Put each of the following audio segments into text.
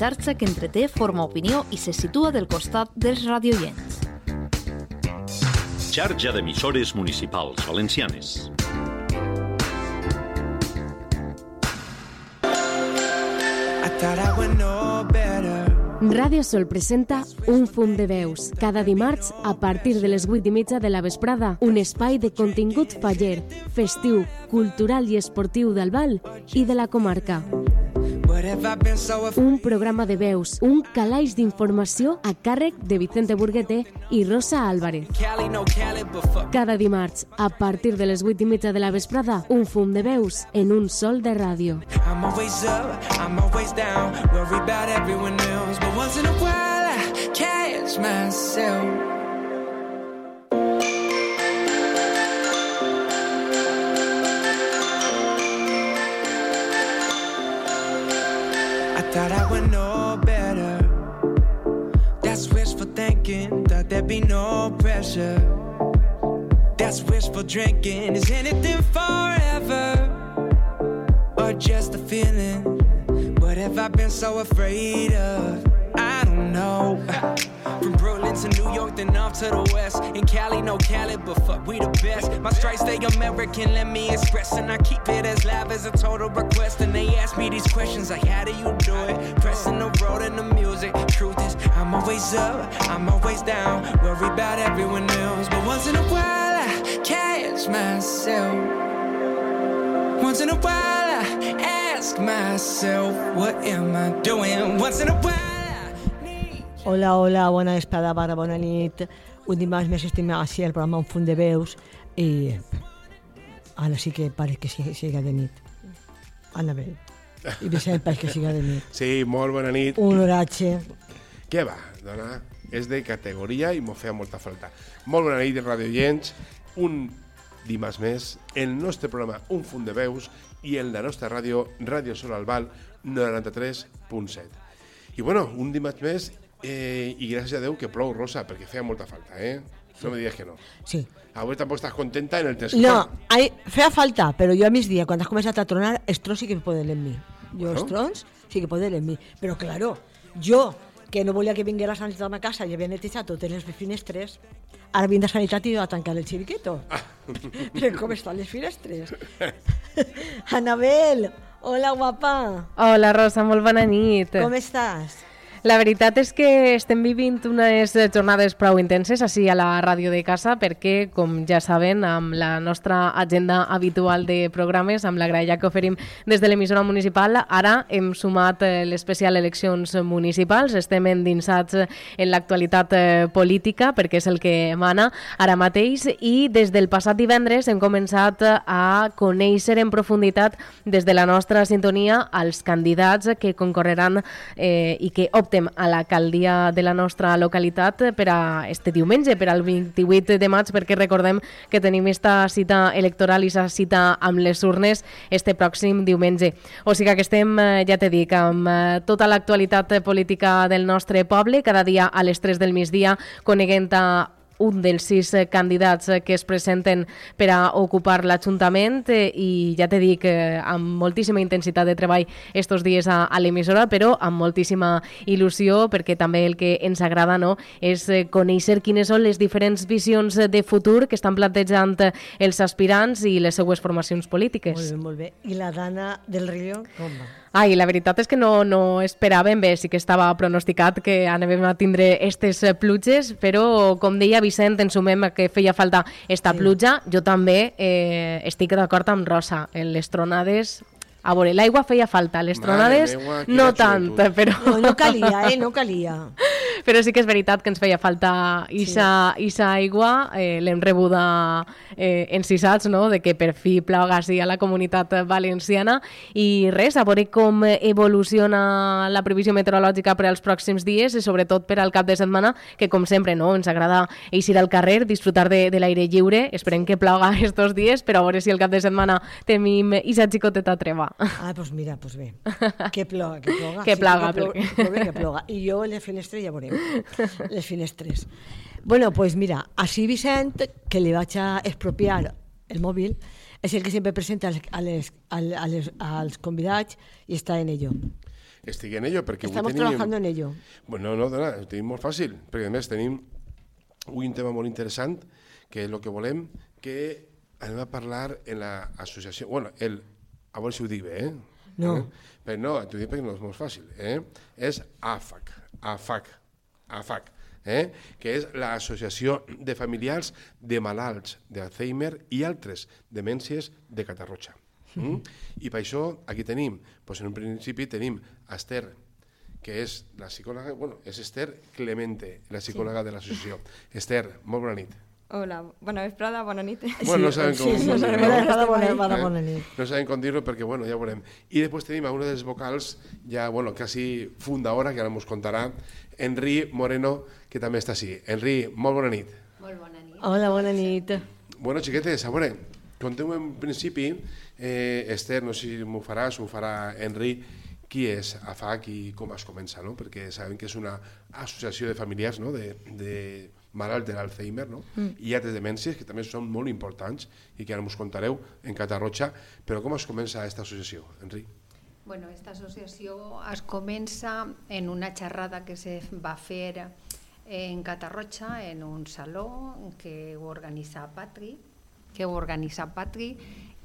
xarxa que entreté, forma opinió i se situa del costat dels radioients. Xarxa d'emissores municipals valencianes. Ràdio Sol presenta Un fum de veus. Cada dimarts, a partir de les 8 i mitja de la vesprada, un espai de contingut faller, festiu, cultural i esportiu d'Albal i de la comarca. Un programa de veus, un calaix d'informació a càrrec de Vicente Burguete i Rosa Álvarez. Cada dimarts, a partir de les 8 i mitja de la vesprada, un fum de veus en un sol de ràdio. Myself. Thought I would know better. That's wishful thinking. Thought there'd be no pressure. That's wishful drinking. Is anything forever? Or just a feeling? What have I been so afraid of? I don't know. From To New York, then off to the west. In Cali, no Cali, but fuck, we the best. My stripes, they American, let me express. And I keep it as live as a total request. And they ask me these questions like, how do you do it? Pressing the road and the music. Truth is, I'm always up, I'm always down. Worry about everyone else. But once in a while, I catch myself. Once in a while, I ask myself, what am I doing? Once in a while. Hola, hola, bona vesprada, barra, bona nit. Un dimarts més estem així al programa Un Fund de Veus i ara sí que pare que siga, siga de nit. Anna bé. I Vicent pareix que siga de nit. Sí, molt bona nit. Un oratge. Què va, dona? És de categoria i m'ho feia molta falta. Molt bona nit, Radio Gens. Un dimarts més, el nostre programa Un Fund de Veus i en la nostra ràdio, Ràdio Sol Albal 93.7. I bueno, un dimarts més Eh, I gràcies a Déu que plou, Rosa, perquè feia molta falta, eh? No me digues que no. Sí. Avui tampoc estàs contenta en el test. No, hay, feia falta, però jo a migdia, quan has començat a tronar, els trons sí que poden en mi. Jo bueno. els trons sí que poden en mi. Però, claro, jo, que no volia que vinguera la sanitat a ma casa i havia netejat totes les finestres, ara vinc de sanitat i va tancar el xiriqueto. Ah. però com estan les finestres? Anabel, hola guapa. Hola Rosa, molt bona nit. Com estàs? La veritat és que estem vivint unes jornades prou intenses així a la ràdio de casa perquè, com ja saben, amb la nostra agenda habitual de programes, amb la graella que oferim des de l'emissora municipal, ara hem sumat eh, l'especial eleccions municipals, estem endinsats en l'actualitat eh, política perquè és el que mana ara mateix. I des del passat divendres hem començat a conèixer en profunditat des de la nostra sintonia els candidats que concorreran eh, i que opten optem a l'alcaldia de la nostra localitat per a este diumenge, per al 28 de maig, perquè recordem que tenim esta cita electoral i esta cita amb les urnes este pròxim diumenge. O sigui que estem, eh, ja te dic, amb eh, tota l'actualitat política del nostre poble, cada dia a les 3 del migdia, coneguent a un dels sis eh, candidats eh, que es presenten per a ocupar l'Ajuntament eh, i ja te dic, amb moltíssima intensitat de treball estos dies a, a l'emissora, però amb moltíssima il·lusió perquè també el que ens agrada no, és conèixer quines són les diferents visions de futur que estan plantejant els aspirants i les seues formacions polítiques. Molt bé, molt bé. I la Dana del Río, com va? Ai, la veritat és que no, no esperàvem bé, sí que estava pronosticat que anem a tindre aquestes pluges, però com deia Vicent, ens sumem que feia falta esta sí. pluja. Jo també eh, estic d'acord amb Rosa, en les tronades a veure, l'aigua feia falta, les tronades meua, no tant, però... No, no calia, eh? No calia. però sí que és veritat que ens feia falta isa, sí. isa aigua, eh, l'hem rebuda eh, encisats, no?, de que per fi ploga sí a la comunitat valenciana i res, a veure com evoluciona la previsió meteorològica per als pròxims dies i sobretot per al cap de setmana, que com sempre, no?, ens agrada eixir al carrer, disfrutar de, de l'aire lliure, esperem que ploga estos dies, però a veure si el cap de setmana tenim isa xicoteta treva. Ah, doncs mira, doncs bé. Que ploga, que ploga. Que plaga. Sí, que, ploga, que, ploga, que ploga. I jo les finestres ja veurem. Les finestres. Bueno, pues mira, així Vicent, que li vaig a expropiar el mòbil, és el que sempre presenta als, a les, a les, als convidats i està en ello. estigui en ello, perquè Estamos avui tenim... trabajando en ello. Bueno, no, dona, ho tenim molt fàcil, perquè a més tenim avui un tema molt interessant, que és el que volem, que anem a parlar en l'associació... Bueno, el, a veure si ho dic bé, eh? No. Eh? Però no, t'ho dic perquè no és molt fàcil. Eh? És AFAC, AFAC, AFAC, eh? que és l'Associació de Familiars de Malalts d'Alzheimer i altres demències de Catarroja. Mm? I per això aquí tenim, doncs en un principi tenim Esther, que és la psicòloga, bueno, és Esther Clemente, la psicòloga de l'associació. Esther, molt bona nit. Hola, bona vesprada, bona nit. Bueno, no sabem com, Sí, sí, dir-ho, bona, no? bona, bona, Eh? bona, bona nit. No sabem com dir-ho perquè, bueno, ja ho veurem. I després tenim a una dels vocals, ja, bueno, quasi fundadora, que ara ens contarà, Enri Moreno, que també està així. Enri, molt bona nit. Hola, bona nit. Bueno, xiquetes, a veure, conteu en principi, eh, Esther, no sé si m'ho faràs, ho farà Enri, qui és AFAC i com es comença, no? Perquè sabem que és una associació de familiars, no?, de, de malalt de l'Alzheimer, no? Mm. I altres demències que també són molt importants i que ara us contareu en Catarroja, però com es comença aquesta associació, Enri? Bueno, esta associació es comença en una xerrada que se va fer en Catarroja, en un saló que ho organitza Patri, que ho organitza Patri,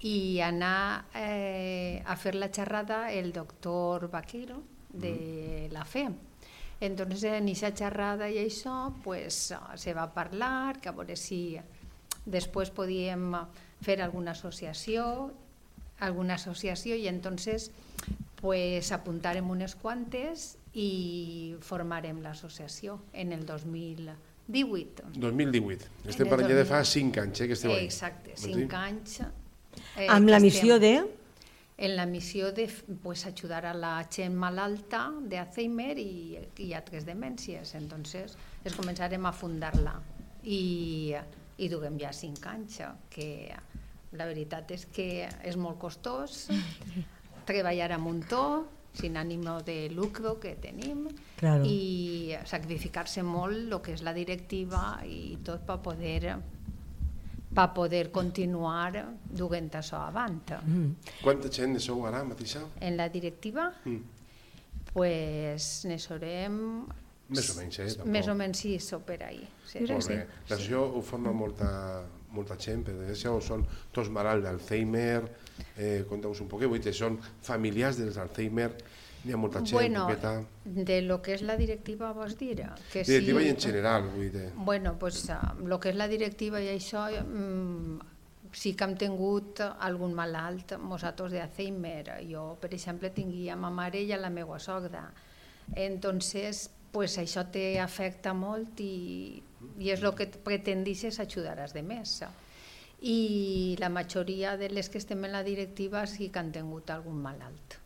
i anar eh, a fer la xerrada el doctor Vaquero de la FE. Entonces, en aquesta xerrada i això, pues, se va parlar, que a veure si després podíem fer alguna associació, alguna associació i entonces pues apuntarem unes quantes i formarem l'associació en el 2018. 2018. Estem parlant ja de 2000. fa 5 anys, eh, que esteu ahí. Exacte, Vols dir? cinc anys. eh, Amb la missió estem de... En la missió de pues, ajudar a la gent malalta de Alzheimer i, i altres demències. Entonces, es començarem a fundar-la. I, I duguem ja cinc anys, que la veritat és que és molt costós treballar a muntó, sin ànimo de lucro que tenim, Claro. i sacrificar-se molt el que és la directiva i tot per poder per poder continuar duent això avant. Mm. Quanta gent sou ara mateixa? En la directiva, Mm. pues ne serem... Més o menys, eh? Tampoc. Més o menys sí, so per ahí. Sí. Molt bé. L'associació ho forma molta, molta gent, per desgràcia, o són tots malalts d'Alzheimer, eh, conteu-nos un poquet, vull dir, són familiars dels Alzheimer, n'hi ha molta gent, Bueno, poqueta... de lo que és la directiva vols dir? Que Directiva sí, i en general, vull dir. Bueno, pues, uh, lo que és la directiva i això, mm, sí que hem tingut algun malalt, nosaltres d'Alzheimer. Jo, per exemple, tinguia ma mare i a la meva sogra. Entonces, pues això te afecta molt i, i és el que pretendixes ajudar als demés. I la majoria de les que estem en la directiva sí que han tingut algun malalt.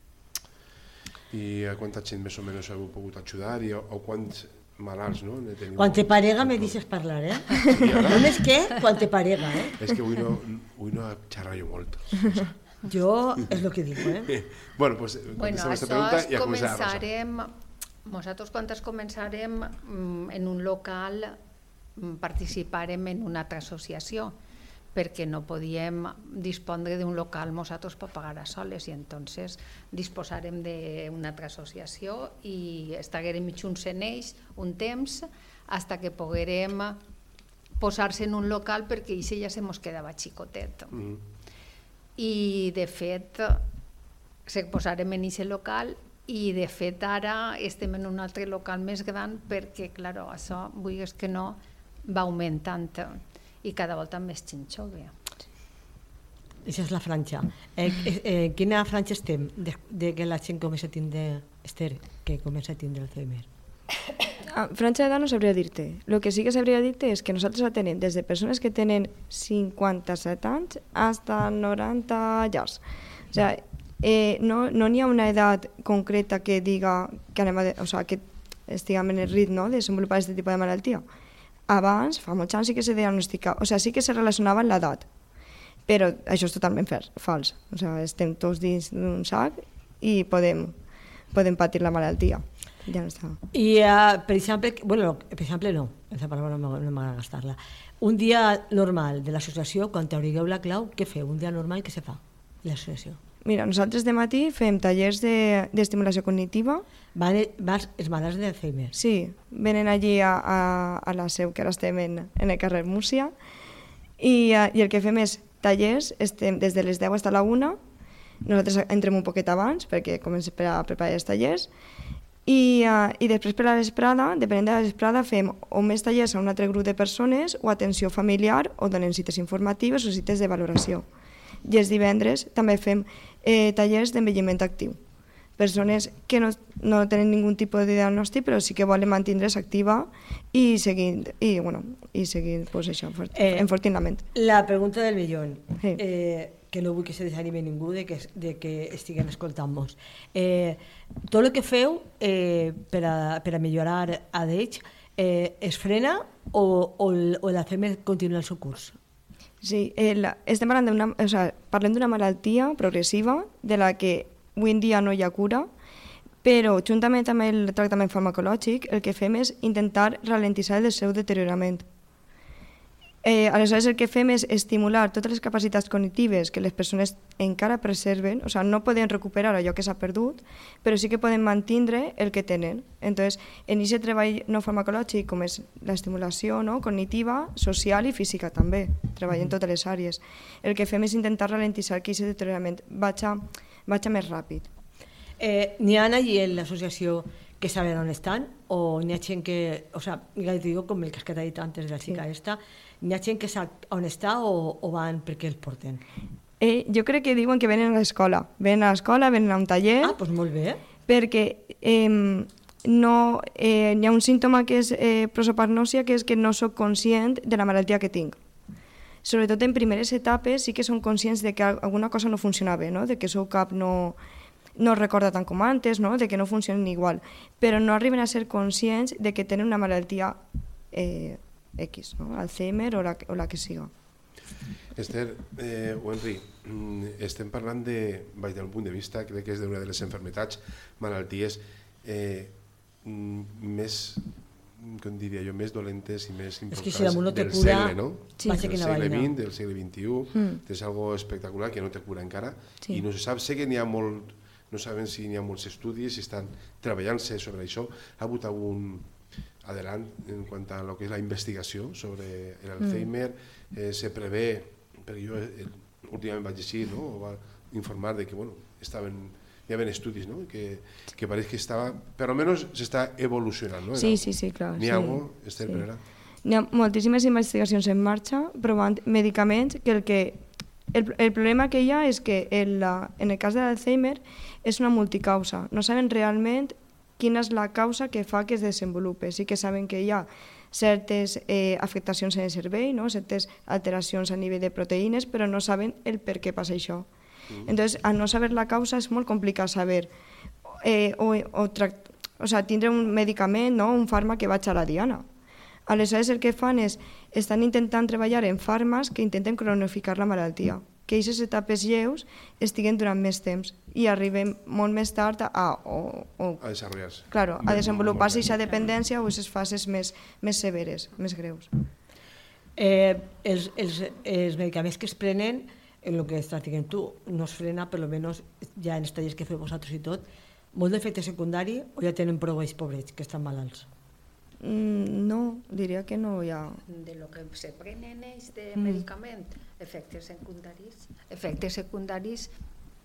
I a quanta gent més o menys heu pogut ajudar i, o quants malalts, no? Teniu? Quan te parega me dices parlar, eh? Només que quan te parega, eh? és que avui no, avui no xerrar jo molt. Jo és el que dic, eh? bueno, pues, Bueno, aquesta això pregunta es i a començar, començarem, nosaltres quan es començarem mm, en un local mm, participarem en una altra associació perquè no podíem dispondre d'un local nosaltres per pagar a soles i entonces disposarem d'una altra associació i estarem junts en ells un temps hasta que poguerem posar-se en un local perquè això ja se mos quedava xicotet Mhm. i de fet se posarem en aquest local i de fet ara estem en un altre local més gran perquè, clar, això, vulguis que no, va augmentant i cada volta més gent jove. Aquesta és la franja. Eh, eh, eh, quina franja estem de, de que la gent comença a tindre, Esther, que comença a tindre Alzheimer? Ah, franja d'edat no sabria dir-te. El que sí que sabria dir-te és que nosaltres atenem des de persones que tenen 57 anys hasta 90 llars. O sea, eh, no n'hi no ha una edat concreta que diga que, anem a, o sea, que estiguem en el ritme no, de desenvolupar aquest tipus de malaltia. Abans, fa molts anys, sí que se diagnosticava, o sea, sí que se relacionava amb l'edat, però això és totalment fals. O sea, estem tots dins d'un sac i podem, podem patir la malaltia. Ja no està. I, uh, per exemple, bueno, per exemple no, aquesta paraula no no m'agrada gastar-la. Un dia normal de l'associació, quan t'obrigueu la clau, què feu? Un dia normal, què se fa? L'associació. Mira, nosaltres de matí fem tallers de- d'estimulació cognitiva. Van, vas, els malalts d'Alzheimer. Sí, venen allí a, a, a la seu, que ara estem en, en el carrer Múrcia, i, uh, i el que fem és tallers, estem des de les 10 fins a la 1, nosaltres entrem un poquet abans perquè comencem per a preparar els tallers, i, uh, i després per a la vesprada, depenent de la vesprada, fem o més tallers a un altre grup de persones o atenció familiar o donem cites informatives o cites de valoració. I els divendres també fem eh, tallers d'envelliment actiu. Persones que no, no tenen ningú tipus de diagnòstic però sí que volen mantindre's activa i seguir, i, bueno, i seguir pues, això, Eh, enfortint la ment. La pregunta del millón, Sí. eh, que no vull que se desanime ningú de que, de que estiguen escoltant-nos. Eh, tot el que feu eh, per, a, per a millorar a d'ells eh, es frena o, o, o l'Alzheimer continua el seu curs? Sí, eh, la, estem parlant d'una, o sea, parlem d'una malaltia progressiva de la que avui en dia no hi ha cura, però juntament amb el tractament farmacològic el que fem és intentar ralentitzar el seu deteriorament. Eh, aleshores el que fem és estimular totes les capacitats cognitives que les persones encara preserven, o sigui, no poden recuperar allò que s'ha perdut, però sí que poden mantindre el que tenen. Entonces, en aquest treball no farmacològic, com és l'estimulació no? cognitiva, social i física també, treballem totes les àrees. El que fem és intentar ralentitzar que aquest deteriorament vagi, vagi més ràpid. Eh, N'hi ha allí en l'associació que saben on estan o n'hi ha gent que, o sea, ja te digo com el que has dit antes de la chica sí. esta, n'hi ha gent que sap on està o, o van perquè els porten? Eh, jo crec que diuen que venen a l'escola. Venen a l'escola, venen a un taller... Ah, doncs molt bé. perquè eh, no, eh, hi ha un símptoma que és eh, prosopagnòsia, que és que no sóc conscient de la malaltia que tinc. Sobretot en primeres etapes sí que són conscients de que al- alguna cosa no funciona bé, no? de que el seu cap no, no recorda tant com antes, no? de que no funcionen igual, però no arriben a ser conscients de que tenen una malaltia eh, X, no? Alzheimer o la, o la que siga. Esther eh, o Henry, mm, estem parlant de, vaig del punt de vista, crec que és d'una de les enfermetats, malalties eh, mm, més, com diria jo, més dolentes i més que importants si damunt no te del cura, segle, no? Sí. Del segle. XX, del segle XXI, Mm. és algo espectacular que no té cura encara Sí. i no se sap, sé que n'hi ha molt, no saben si n'hi ha molts estudis, si estan treballant-se sobre això, ha hagut algun adelant en quant a lo que és la investigació sobre l'Alzheimer, eh, se prevé, perquè jo eh, últimament vaig llegir, no? o va informar de que bueno, estaven, hi havia estudis no? que, que pareix que estava, per almenys s'està evolucionant. No? Sí, sí, sí, clar. N'hi sí. ha algo, Esther Sí. Pereira? Hi ha moltíssimes investigacions en marxa provant medicaments que el que el, el problema que hi ha és que el, la- en el cas de l'Alzheimer és una multicausa. No saben realment quina és la causa que fa que es desenvolupe. Sí que saben que hi ha certes eh, afectacions en el cervell, no? certes alteracions a nivell de proteïnes, però no saben el per què passa això. Entonces, al no saber la causa és molt complicat saber eh, o, o, tract, o sea, tindre un medicament, no? un fàrmac que vaig a la diana. Aleshores el que fan és, estan intentant treballar en fàrmacs que intenten cronificar la malaltia, que aquestes etapes lleus estiguen durant més temps i arribem molt més tard a, o, o, A desarrollar-se. claro, a Molt desenvolupar-se bé. aquesta dependència o aquestes fases més, més severes, més greus. Eh, els, els, els medicaments que es prenen, en el que estàs dient tu, no es frena, per almenys ja en els tallers que feu vosaltres i tot, molt d'efecte secundari o ja tenen prou ells pobrets que estan malalts? Mm, no, diria que no hi ha... de lo que se prenen ells de medicament, efectes secundaris. Efectes secundaris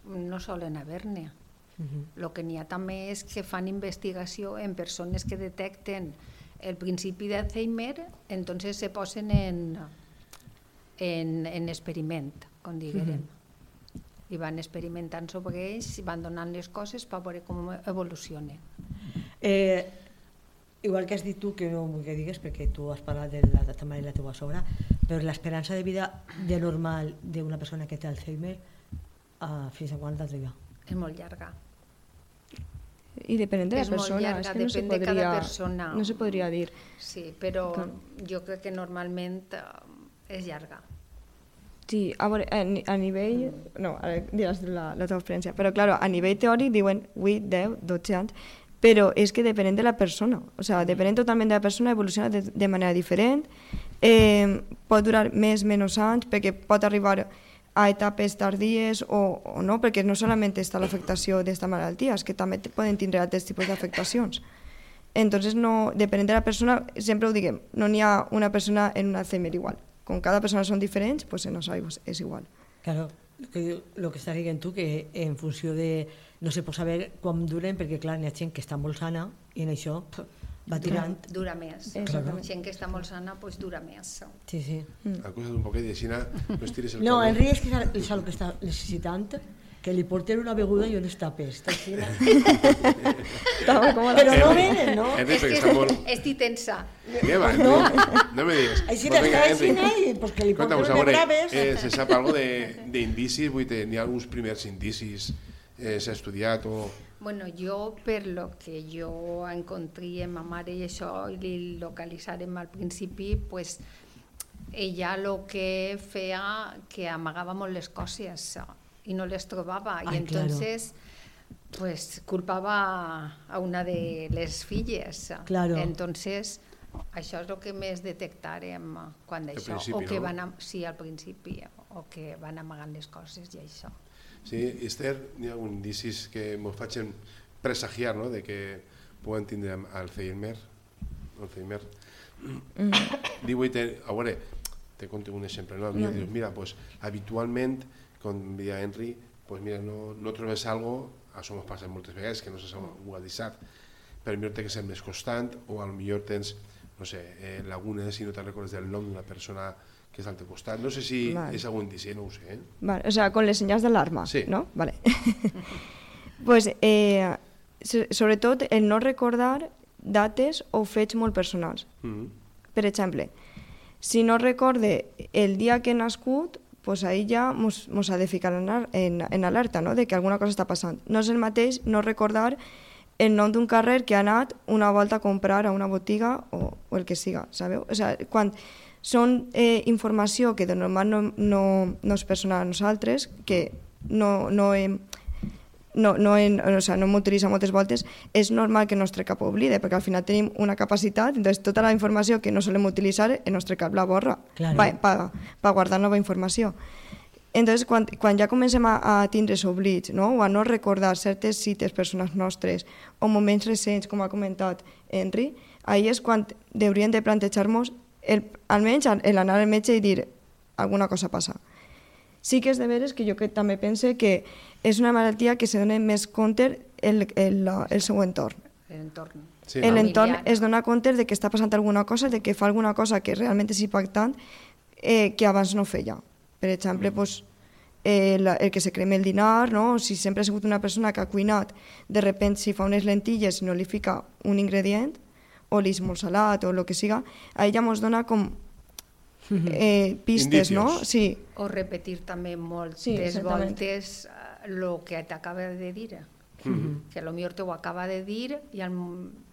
no solen haver-ne. Lo que n'hi ha també és que fan investigació en persones que detecten el principi d'Alzheimer, entonces se posen en, en, en experiment, com diguérem. I van experimentant sobre ells i van donant les coses per veure com evolucionen. Eh, igual que has dit tu, que no vull que digues perquè tu has parlat de la, de la, la teva sobra, però l'esperança de vida de normal d'una persona que té Alzheimer, uh, fins a quan t'arriba? És molt llarga. I depenent de la És persona, llarga, és que no se depèn de cada podria, persona. no se podria dir. Sí, però Clar. jo crec que normalment eh, és llarga. Sí, a, veure, a, a nivell... No, ara diràs la, la teva experiència. Però, claro, a nivell teòric diuen 8, 10, 12 anys, però és que depenent de la persona. O sigui, depenent totalment de la persona, evoluciona de, de manera diferent. Eh, pot durar més, menys anys, perquè pot arribar a etapes tardíes o, o no, perquè no solament està l'afectació d'esta malaltia, és que també poden tindre altres tipus d'afectacions. Entonces, no, depenent de la persona, sempre ho diguem, no n'hi ha una persona en un Alzheimer igual. Com cada persona són diferents, pues en Alzheimer és igual. Claro, que, lo que estàs dient tu, que en funció de... No se pot saber quan duren, perquè clar, n'hi ha gent que està molt sana i en això va tirant. Dura més. Exactament. Gent que està molt sana, pues dura més. Sí, sí. Acusa't un poquet i així no es tires el No, cable. Enric és que és el que està necessitant, que li porten una beguda i on està pesta. Així, no? Però no venen, no? És que perquè està molt... estic tensa. Què va, Enric? No me digues. Així Pues Enric. així, i pues que li porten unes braves. eh, se sap algo de- d'indicis? Vull dir, n'hi ha alguns primers indicis? Eh, S'ha estudiat o... Bueno, jo, per lo que jo encontré amb ma mare i això, i li localitzarem al principi, pues, ella lo que feia que amagava molt les coses i no les trobava. Ai, I claro. entonces pues culpava a una de les filles. Claro. Entonces, això és el que més detectarem quan d'això. O que no? van, am- sí, al principi, o que van amagant les coses i això. Sí, Esther, n'hi ha alguns indicis que ens facin presagiar no? de que poden tindre Alzheimer. Alzheimer. Mm. Diu, te, a veure, te conto un exemple. No? Mira, dius, mira pues, habitualment, com deia Henry, pues, mira, no, no trobes algo, això ens passa moltes vegades, que no se sap guadissat, però millor té que ser més constant, o al millor tens, no sé, eh, lagunes i no te'n recordes del nom d'una persona que és al teu costat. No sé si Vale. és algun indici, no ho sé. Eh? Vale, o sea, con les senyals d'alarma, Sí. ¿no? Vale. pues, eh, so- sobretot, el no recordar dates o fets molt personals. Mm. Per exemple, si no recorde el dia que he nascut, pues ahí ja mos, mos ha de ficar en, en, en alerta, no?, de que alguna cosa està passant. No és el mateix no recordar el nom d'un carrer que ha anat una volta a comprar a una botiga o, o el que siga, sabeu? O sea, quan són eh, informació que de normal no, no, no és personal a nosaltres, que no, no hem, no, no, en, o sea, no m'utilitza moltes voltes, és normal que el nostre cap oblide, perquè al final tenim una capacitat, entonces tota la informació que no solem utilitzar, el nostre cap la borra Claro. pa, pa, pa guardar nova informació. Entonces, quan, quan ja comencem a, a tindre oblits, no? o a no recordar certes cites persones nostres, o moments recents, com ha comentat Henry, ahí és quan hauríem de plantejar-nos, almenys el anar al metge i dir alguna cosa passa. Sí que és de veres que jo que també pense que és una malaltia que se dona més compte el, el, el seu entorn. L'entorn. Sí, el no? entorn Familiar. es dona compte de que està passant alguna cosa, de que fa alguna cosa que realment és impactant eh, que abans no feia. Per exemple, pues, eh, la, el que se crema el dinar, no? si sempre ha sigut una persona que ha cuinat, de repente si fa unes lentilles i no li fica un ingredient, o li és molt salat o el que siga, a ella mos dona com eh, pistes, no? Indicios. Sí, O repetir també moltes Sí, voltes el que t'acaba de dir. Mm-hmm. Que a lo millor te ho acaba de dir i al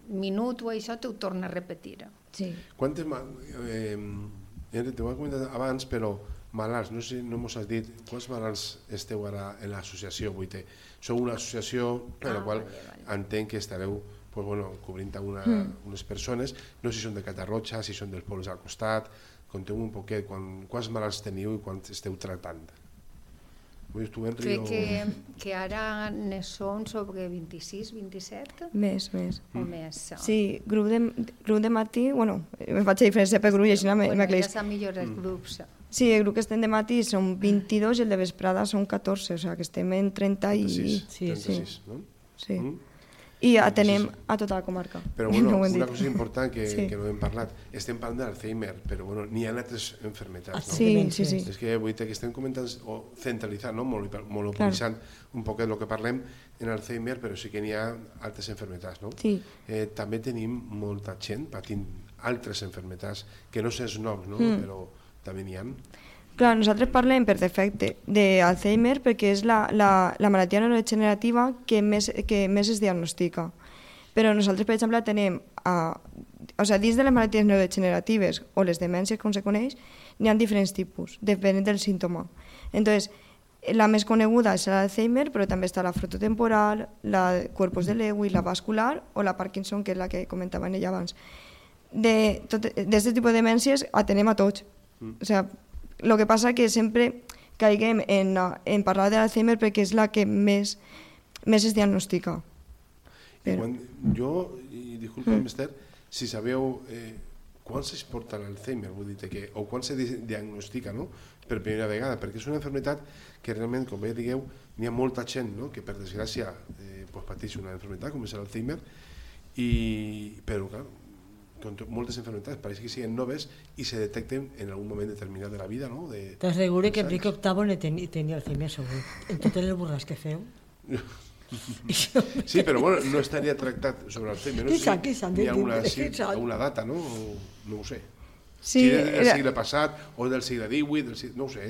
minut o això te ho torna a repetir. sí. Quantes... Eh, t'ho he comentat abans, però malalts, no sé, no mos has dit quants malalts esteu ara en l'associació, vull dir, sou una associació en la Ah, qual vale, vale. entenc que estareu pues, bueno, cobrint una, Mm. unes persones, no sé si són de Catarroja, si són dels pobles al costat, conteu un poquet quan, quants malalts teniu i quants esteu tractant. Crec o... que, que ara ne són sobre 26, 27 Més, més. o més. Sí, grup de, grup de matí, bueno, me faig diferència per grup i així no me, bueno, m'aclareix. ja s'han millorat els grups. Sí, el grup que estem de matí són 22 i el de vesprada són 14, o sigui que estem en 30 i... 36, Sí, 36, no? Sí. Mm? I atenem a tota la comarca. Però bueno, No una dit. cosa important que, Sí. que no hem parlat, estem parlant d'Alzheimer, però bueno, n'hi ha altres enfermetats, no? Sí, sí, sí. És que vull dir que estem comentant o centralitzant, no? Monopolitzant un poquet el que parlem en Alzheimer, però sí que n'hi ha altres enfermetats, no? Sí. Eh, també tenim molta gent patint altres enfermetats, que no sé els noms, no? Mm. Però també n'hi ha. Clar, nosaltres parlem per defecte d'Alzheimer perquè és la, la, la malaltia neurodegenerativa que més, que més es diagnostica. Però nosaltres, per exemple, tenem, a, o sigui, dins de les malalties neurodegeneratives o les demències, com se coneix, n'hi ha diferents tipus, depenent del símptoma. Entonces, la més coneguda és l'Alzheimer, però també està la frototemporal, la corpus de Lewy, la vascular o la Parkinson, que és la que comentava ella abans. D'aquest tipus de demències atenem a tots. O sea, el que passa que sempre caiguem en, en parlar de l'Alzheimer perquè és la que més, més es diagnostica. Però, Quan, jo, i disculpa, mm. Esther, si sabeu eh, quan es porta l'Alzheimer, vull dir que, o quan se di- diagnostica no? per primera vegada, perquè és una enfermedad que realment, com bé digueu, n'hi ha molta gent no? que per desgràcia eh, pues, pateix una enfermedad com és l'Alzheimer, i, però clar, to- moltes enfermedades pareix que siguen noves i se detecten en algun moment determinat de la vida, no? De, T'asseguro que Enrique. VIII ne tenia, Alzheimer segur. En totes les burles que feu. Sí, però bueno, no estaria tractat sobre Alzheimer. No sé Quizá, quizá, si hi ha una, quizá. alguna data, no? O, no ho sé. sí, si és del era, segle passat o del segle XVIII, del segle... no ho sé.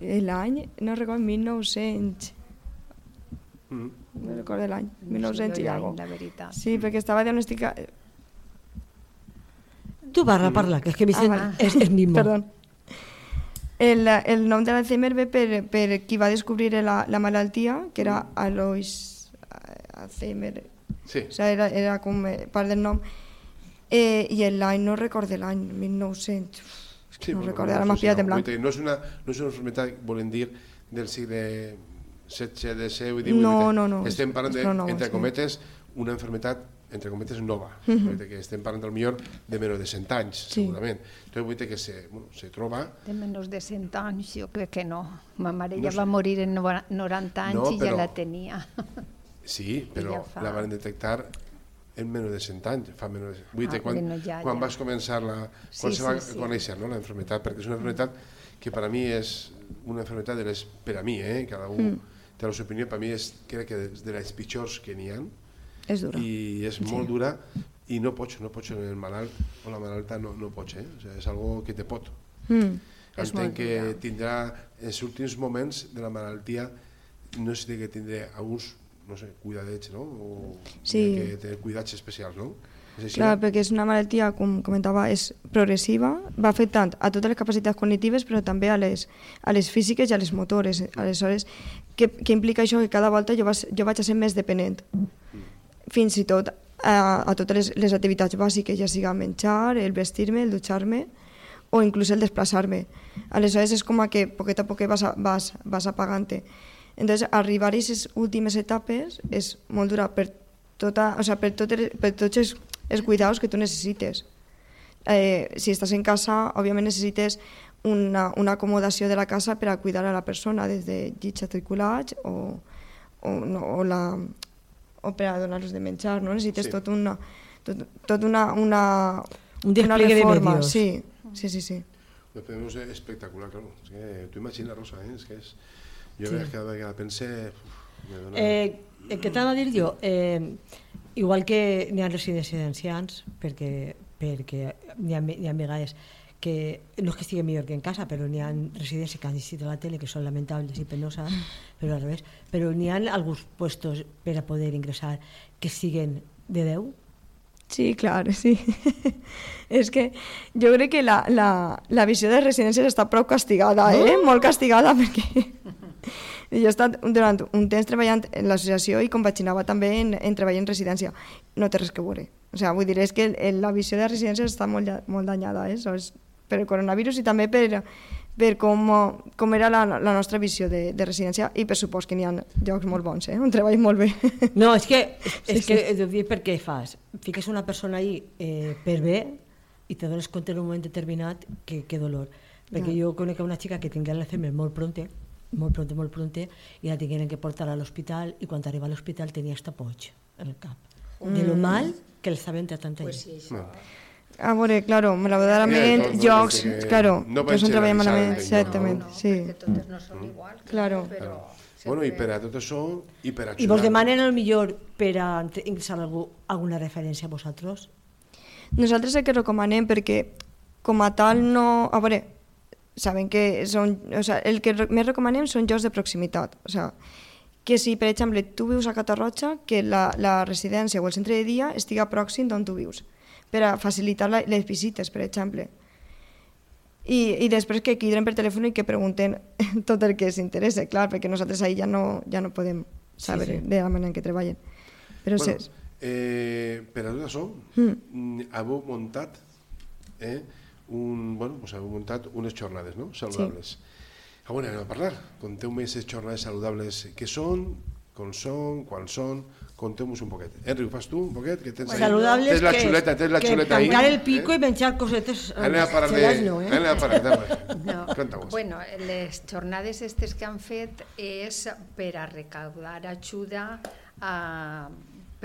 eh? l'any, no recordo, 1900, Mm. no recordo l'any, No sé 1900 jo i alguna La veritat. Sí, perquè estava diagnosticat... Tu parla, parla, que és que Vicent Ah, és, és mismo. Perdó. El, el nom de l'Alzheimer ve per, per qui va descobrir la, la malaltia, que era Alois eh, Alzheimer, Sí. o sigui, era, era com eh, part del nom. Eh, I l'any, no recorde l'any, 1900, és que Sí, no bueno, recordo, no ara sé m'ha si pillat no. en blanc. No és una, no és una enfermedad, volen dir, del segle XVI, XVI i XVIII. No, no, no, Estem parlant, de, prou nova, entre sí. cometes, una enfermedad entre cometes nova, vull dir que estem parlant del millor de menys de 100 anys, Sí. segurament. Entonces vull dir que se, bueno, se troba De menys de 100 anys, jo crec que no. Ma mare No ja sé. va morir en nova- 90 anys No, i ja però- la tenia. Sí, però ja fa- la van detectar en menys de 100 anys. Fa menys de... Vull dir, Ah, quan, bueno, ja, quan ja. vas començar la... Sí, Quan se va sí, sí. conèixer no, la enfermedad, perquè és una enfermedad que per a mi és una enfermedad de les... Per a mi, eh? Cada un Mm. té la seva opinió, per a mi és, crec que és de les pitjors que n'hi ha És dura. i és molt dura i no pots, no pots el malalt o la malalta no, no pots, eh? O sigui, és algo que te pot. Mm. Entenc que dura. tindrà els últims moments de la malaltia no sé que tindré alguns no sé, cuidadets, no? O Sí. que té cuidats especials, no? És així? Clar, perquè és una malaltia, com comentava, és progressiva, va afectant a totes les capacitats cognitives, però també a les, a les físiques i a les motores. Aleshores, què, què implica això? Que cada volta jo, vas, jo vaig a ser més dependent. Fins i tot a, a totes les, les activitats bàsiques, ja siga menjar, el vestir-me, el dutxar-me, o inclús el desplaçar-me. Aleshores és com a que poquet a poquet vas, vas, vas apagant-te. Entonces, arribar a aquestes últimes etapes és molt dura per, tota, o sea, per, totes, per tots els, els cuidados que tu necessites. Eh, si estàs en casa, òbviament necessites una, una acomodació de la casa per a cuidar a la persona, des de llits articulats o, o, no, o, la, o per a donar-los de menjar, no? Necessites Sí. tot una, tot, tot una, una, Un despliegue de medios. Sí, sí, sí, sí. Després és espectacular, claro. És que tu imagina, Rosa, eh? És que és... Jo Sí. cada vegada pense... Uf, me dona... Eh, eh, què t'anava a dir jo? Eh, igual que n'hi ha residències d'ancians, perquè, perquè n'hi ha, ha vegades que no és que estigui millor que en casa, però n'hi ha residències que han a la tele que són lamentables i penoses, però al revés. Però n'hi ha alguns puestos per a poder ingressar que siguen de 10? Sí, clar, sí. és que jo crec que la, la, la visió de residències està prou castigada, eh? Molt castigada, perquè jo he estat durant un temps treballant en l'associació i compaginava també en, en treballar en residència. No té res que veure. O sigui, vull dir, és que la visió de residències està molt, molt danyada, eh? Saps? Per el coronavirus i també per, per com, com era la, la nostra visió de, de residència i per supòs que n'hi ha llocs molt bons, eh? on treballen molt bé. No, és que, és Sí, que de dir per què fas. Fiques una persona ahí eh, per bé i te dones compte en un moment determinat que, que dolor. Perquè Ja. jo conec una xica que tingué l'Alzheimer molt pronte, molt pronte, molt pronte, i la tingueren que portar a l'hospital i quan arriba a l'hospital tenia esta poig en el cap. De lo mal que l'estaven tratant allà. Pues sí, això. No. A veure, claro, malauradament, no, jocs, perquè claro, no que són treballant malament, no? certament, no, sí. perquè totes no són igual. Claro. Però Bueno, i per a tot això, i per I ajudar... vos demanen el millor per a ingressar algú, alguna referència a vosaltres? Nosaltres el que recomanem, perquè com a tal no... A veure, saben que són... O sea, el que més recomanem són jocs de proximitat. O sea, que si, per exemple, tu vius a Catarroja, que la, la residència o el centre de dia estiga pròxim d'on tu vius, per a facilitar la, les visites, per exemple. I, I després que quidren per telèfon i que pregunten tot el que s'interessa, clar, perquè nosaltres ahí ja no, ja no podem saber Sí, sí, sí. sí. de la manera en què treballen. Però bueno, bueno, eh, per a tot això, Mm. mm. heu muntat, eh, un, bueno, pues heu muntat unes jornades no? saludables. Ah, bueno, anem a parlar. Conteu-me aquestes jornades saludables que són, com són, quan són, conteu-nos un poquet. Henry, ho fas tu un poquet? Que tens ahí? Saludables Tens la que, xuleta, tens la que xuleta ahí. tancar el pico eh? i menjar cosetes Anem a parlar de... no, eh? Anem a parlar de... No. Conta-vos. Bueno, les jornades estes que han fet és per a recaudar ajuda a,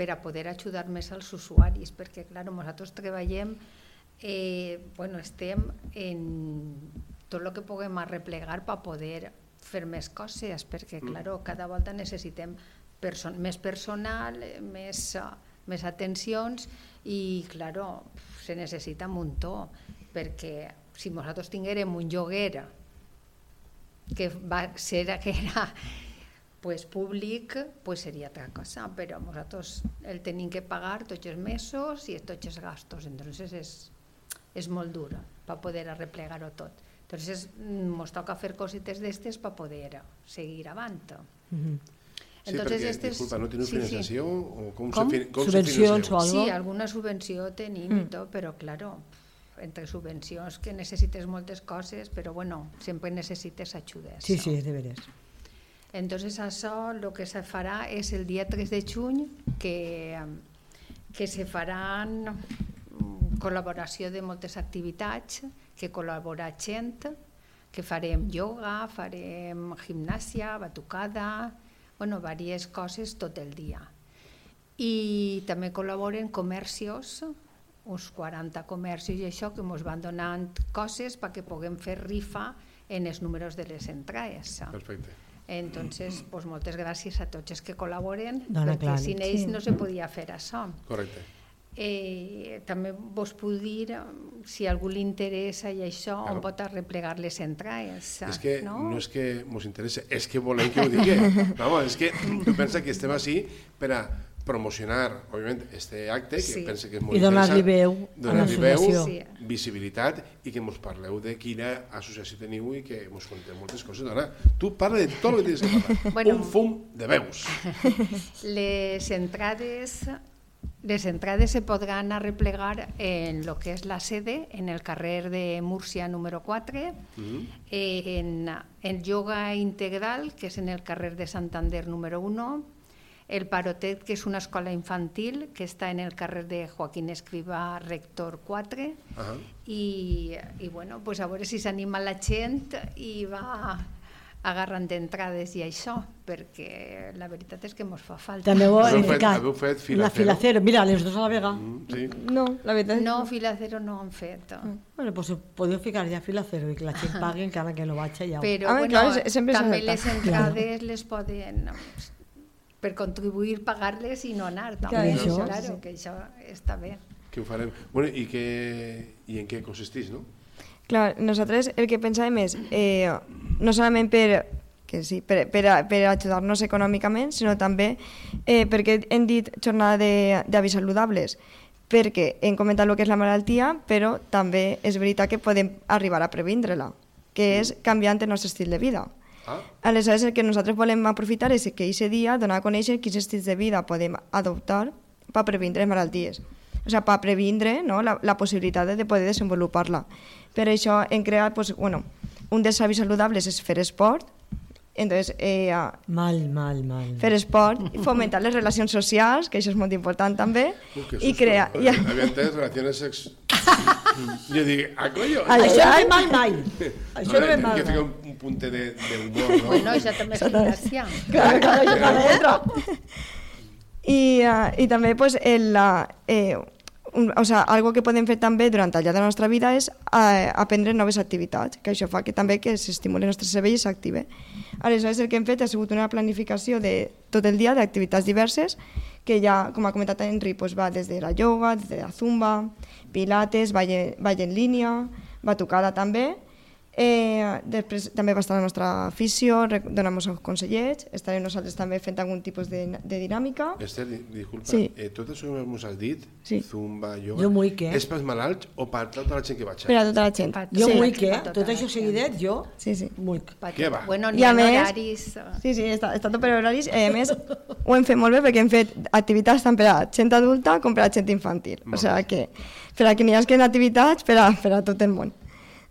per a poder ajudar més als usuaris, perquè, clar, nosaltres treballem, eh, bueno, estem en tot el que puguem arreplegar per poder fer més coses, perquè, clar, cada volta necessitem perso més personal, eh, més, eh, més atencions i, clar, se necessita un muntó, perquè si nosaltres tinguérem un lloguer que va ser que era pues, públic, pues seria altra cosa, però nosaltres el tenim que pagar tots els mesos i tots els gastos, entonces és, és molt dur per poder arreplegar-ho tot. Entonces ens toca fer cosites d'estes per poder seguir avant. Mhm. Sí, perquè, disculpa, no teniu sí, sí. O com, Com? Se, com Subvencions se o algo? Sí, alguna subvenció tenim mm. i tot, però claro, entre subvencions que necessites moltes coses, però bueno, sempre necessites ajudes. Sí, sí, de veres. Entonces això el que se farà és el dia 3 de juny que, que se faran mm, col·laboració de moltes activitats, que col·labora gent, que farem yoga, farem gimnàsia, batucada, bueno, diverses coses tot el dia. I també col·laboren comercios, uns 40 comerços i això, que ens van donant coses perquè puguem fer rifa en els números de les entrades. Perfecte. Entonces, pues, moltes gràcies a tots els que col·laboren, Dona perquè Clara, sin ells sí. no se podia fer això. Correcte. Eh, també vos puc dir, eh, si algú li interessa i això, Claro. on pot arreplegar les entrades. És que no? no és que ens interessa, és que volem que ho digui. Vamos, és que tu pensa que estem així per a promocionar, òbviament, este acte, que Sí. pensa que és molt I donar-li veu donar-li veu. Sí. visibilitat i que ens parleu de quina associació teniu i que ens conteu moltes coses. Dona, tu parla de tot el que tens que parlar. Bueno. Un fum de veus. Les entrades les entrades se podran arreplegar en lo que és la sede, en el carrer de Múrcia número 4, eh, en, en yoga integral, que és en el carrer de Santander número 1, el Parotet, que és una escola infantil, que està en el carrer de Joaquín Escrivà, rector 4, Ahà. i, i bueno, pues a veure si s'anima la gent i va agarrant entrades i això, perquè la veritat és que mos fa falta. També ho Haveu he fet- ficat. haveu fet La filacero? filacero. Mira, les dos a la vega. Mm, sí. No, la veritat és No, filacero no han fet. Bueno, pues podeu ficar ja filacero i que la gent pagui encara que no vaig allà. Però Home, bueno, clar, se- sempre també les entrades les poden per contribuir pagar-les i no anar. També, Clar, això, claro, sí. que això està bé. Que ho farem. Bueno, i, que, i en què consisteix, no? Clar, nosaltres el que pensàvem és, eh, no solament per, que sí, per, per, per ajudar-nos econòmicament, sinó també eh, perquè hem dit jornada de- d'avis saludables, perquè hem comentat el que és la malaltia, però també és veritat que podem arribar a previndre-la, que és canviant el nostre estil de vida. Ah, Aleshores, el que nosaltres volem aprofitar és que aquest dia donar a conèixer quins estils de vida podem adoptar per previndre malalties. O sigui, per previndre no, la, la possibilitat de poder desenvolupar-la. Per això hem creat, pues, bueno, un dels hàbits saludables és fer esport, entonces, eh, a- Mal, mal, mal. fer esport, fomentar les relacions socials, que això és molt important també, uh, que i crear... I, Havia entès relacions sex... jo dic, ah, coño! Això no ve mal mai. Això no ve mal que mai. fica un, un de, de humor, no? Bueno, això també és gràcia. Claro, claro, yo también entro. I, uh, I també pues, el, uh, eh, o sea, algo que podem fer també durant llarg de la nostra vida és uh, aprendre noves activitats, que això fa que també que s'estimuli el nostre cervell i s'active. Aleshores, el que hem fet ha sigut una planificació de tot el dia d'activitats diverses, que ja, com ha comentat Henry, pues, va des de la yoga, des de la zumba, pilates, ball, ball en línia, batucada també, Eh, després també va estar la nostra afició, donem-nos els consellers, estarem nosaltres també fent algun tipus de, de dinàmica. Esther, di- disculpa, Sí. eh, tot això que ens has dit, Sí. zumba, yoga, Jo m'ho què? és pels malalts o per tota la gent que vaig Per a tota la gent. Pa- Jo Sí. vull que, Tota tot la això seguidet, jo Sí, sí. vull. Què va? Bueno, I a més- horaris... eh, Sí, sí, està, està tot per horaris. Eh, a més, ho hem fet molt bé perquè hem fet activitats tant per a gent adulta com per a gent infantil. O sigui que, per a que n'hi hagi activitats per a, per a tot el món.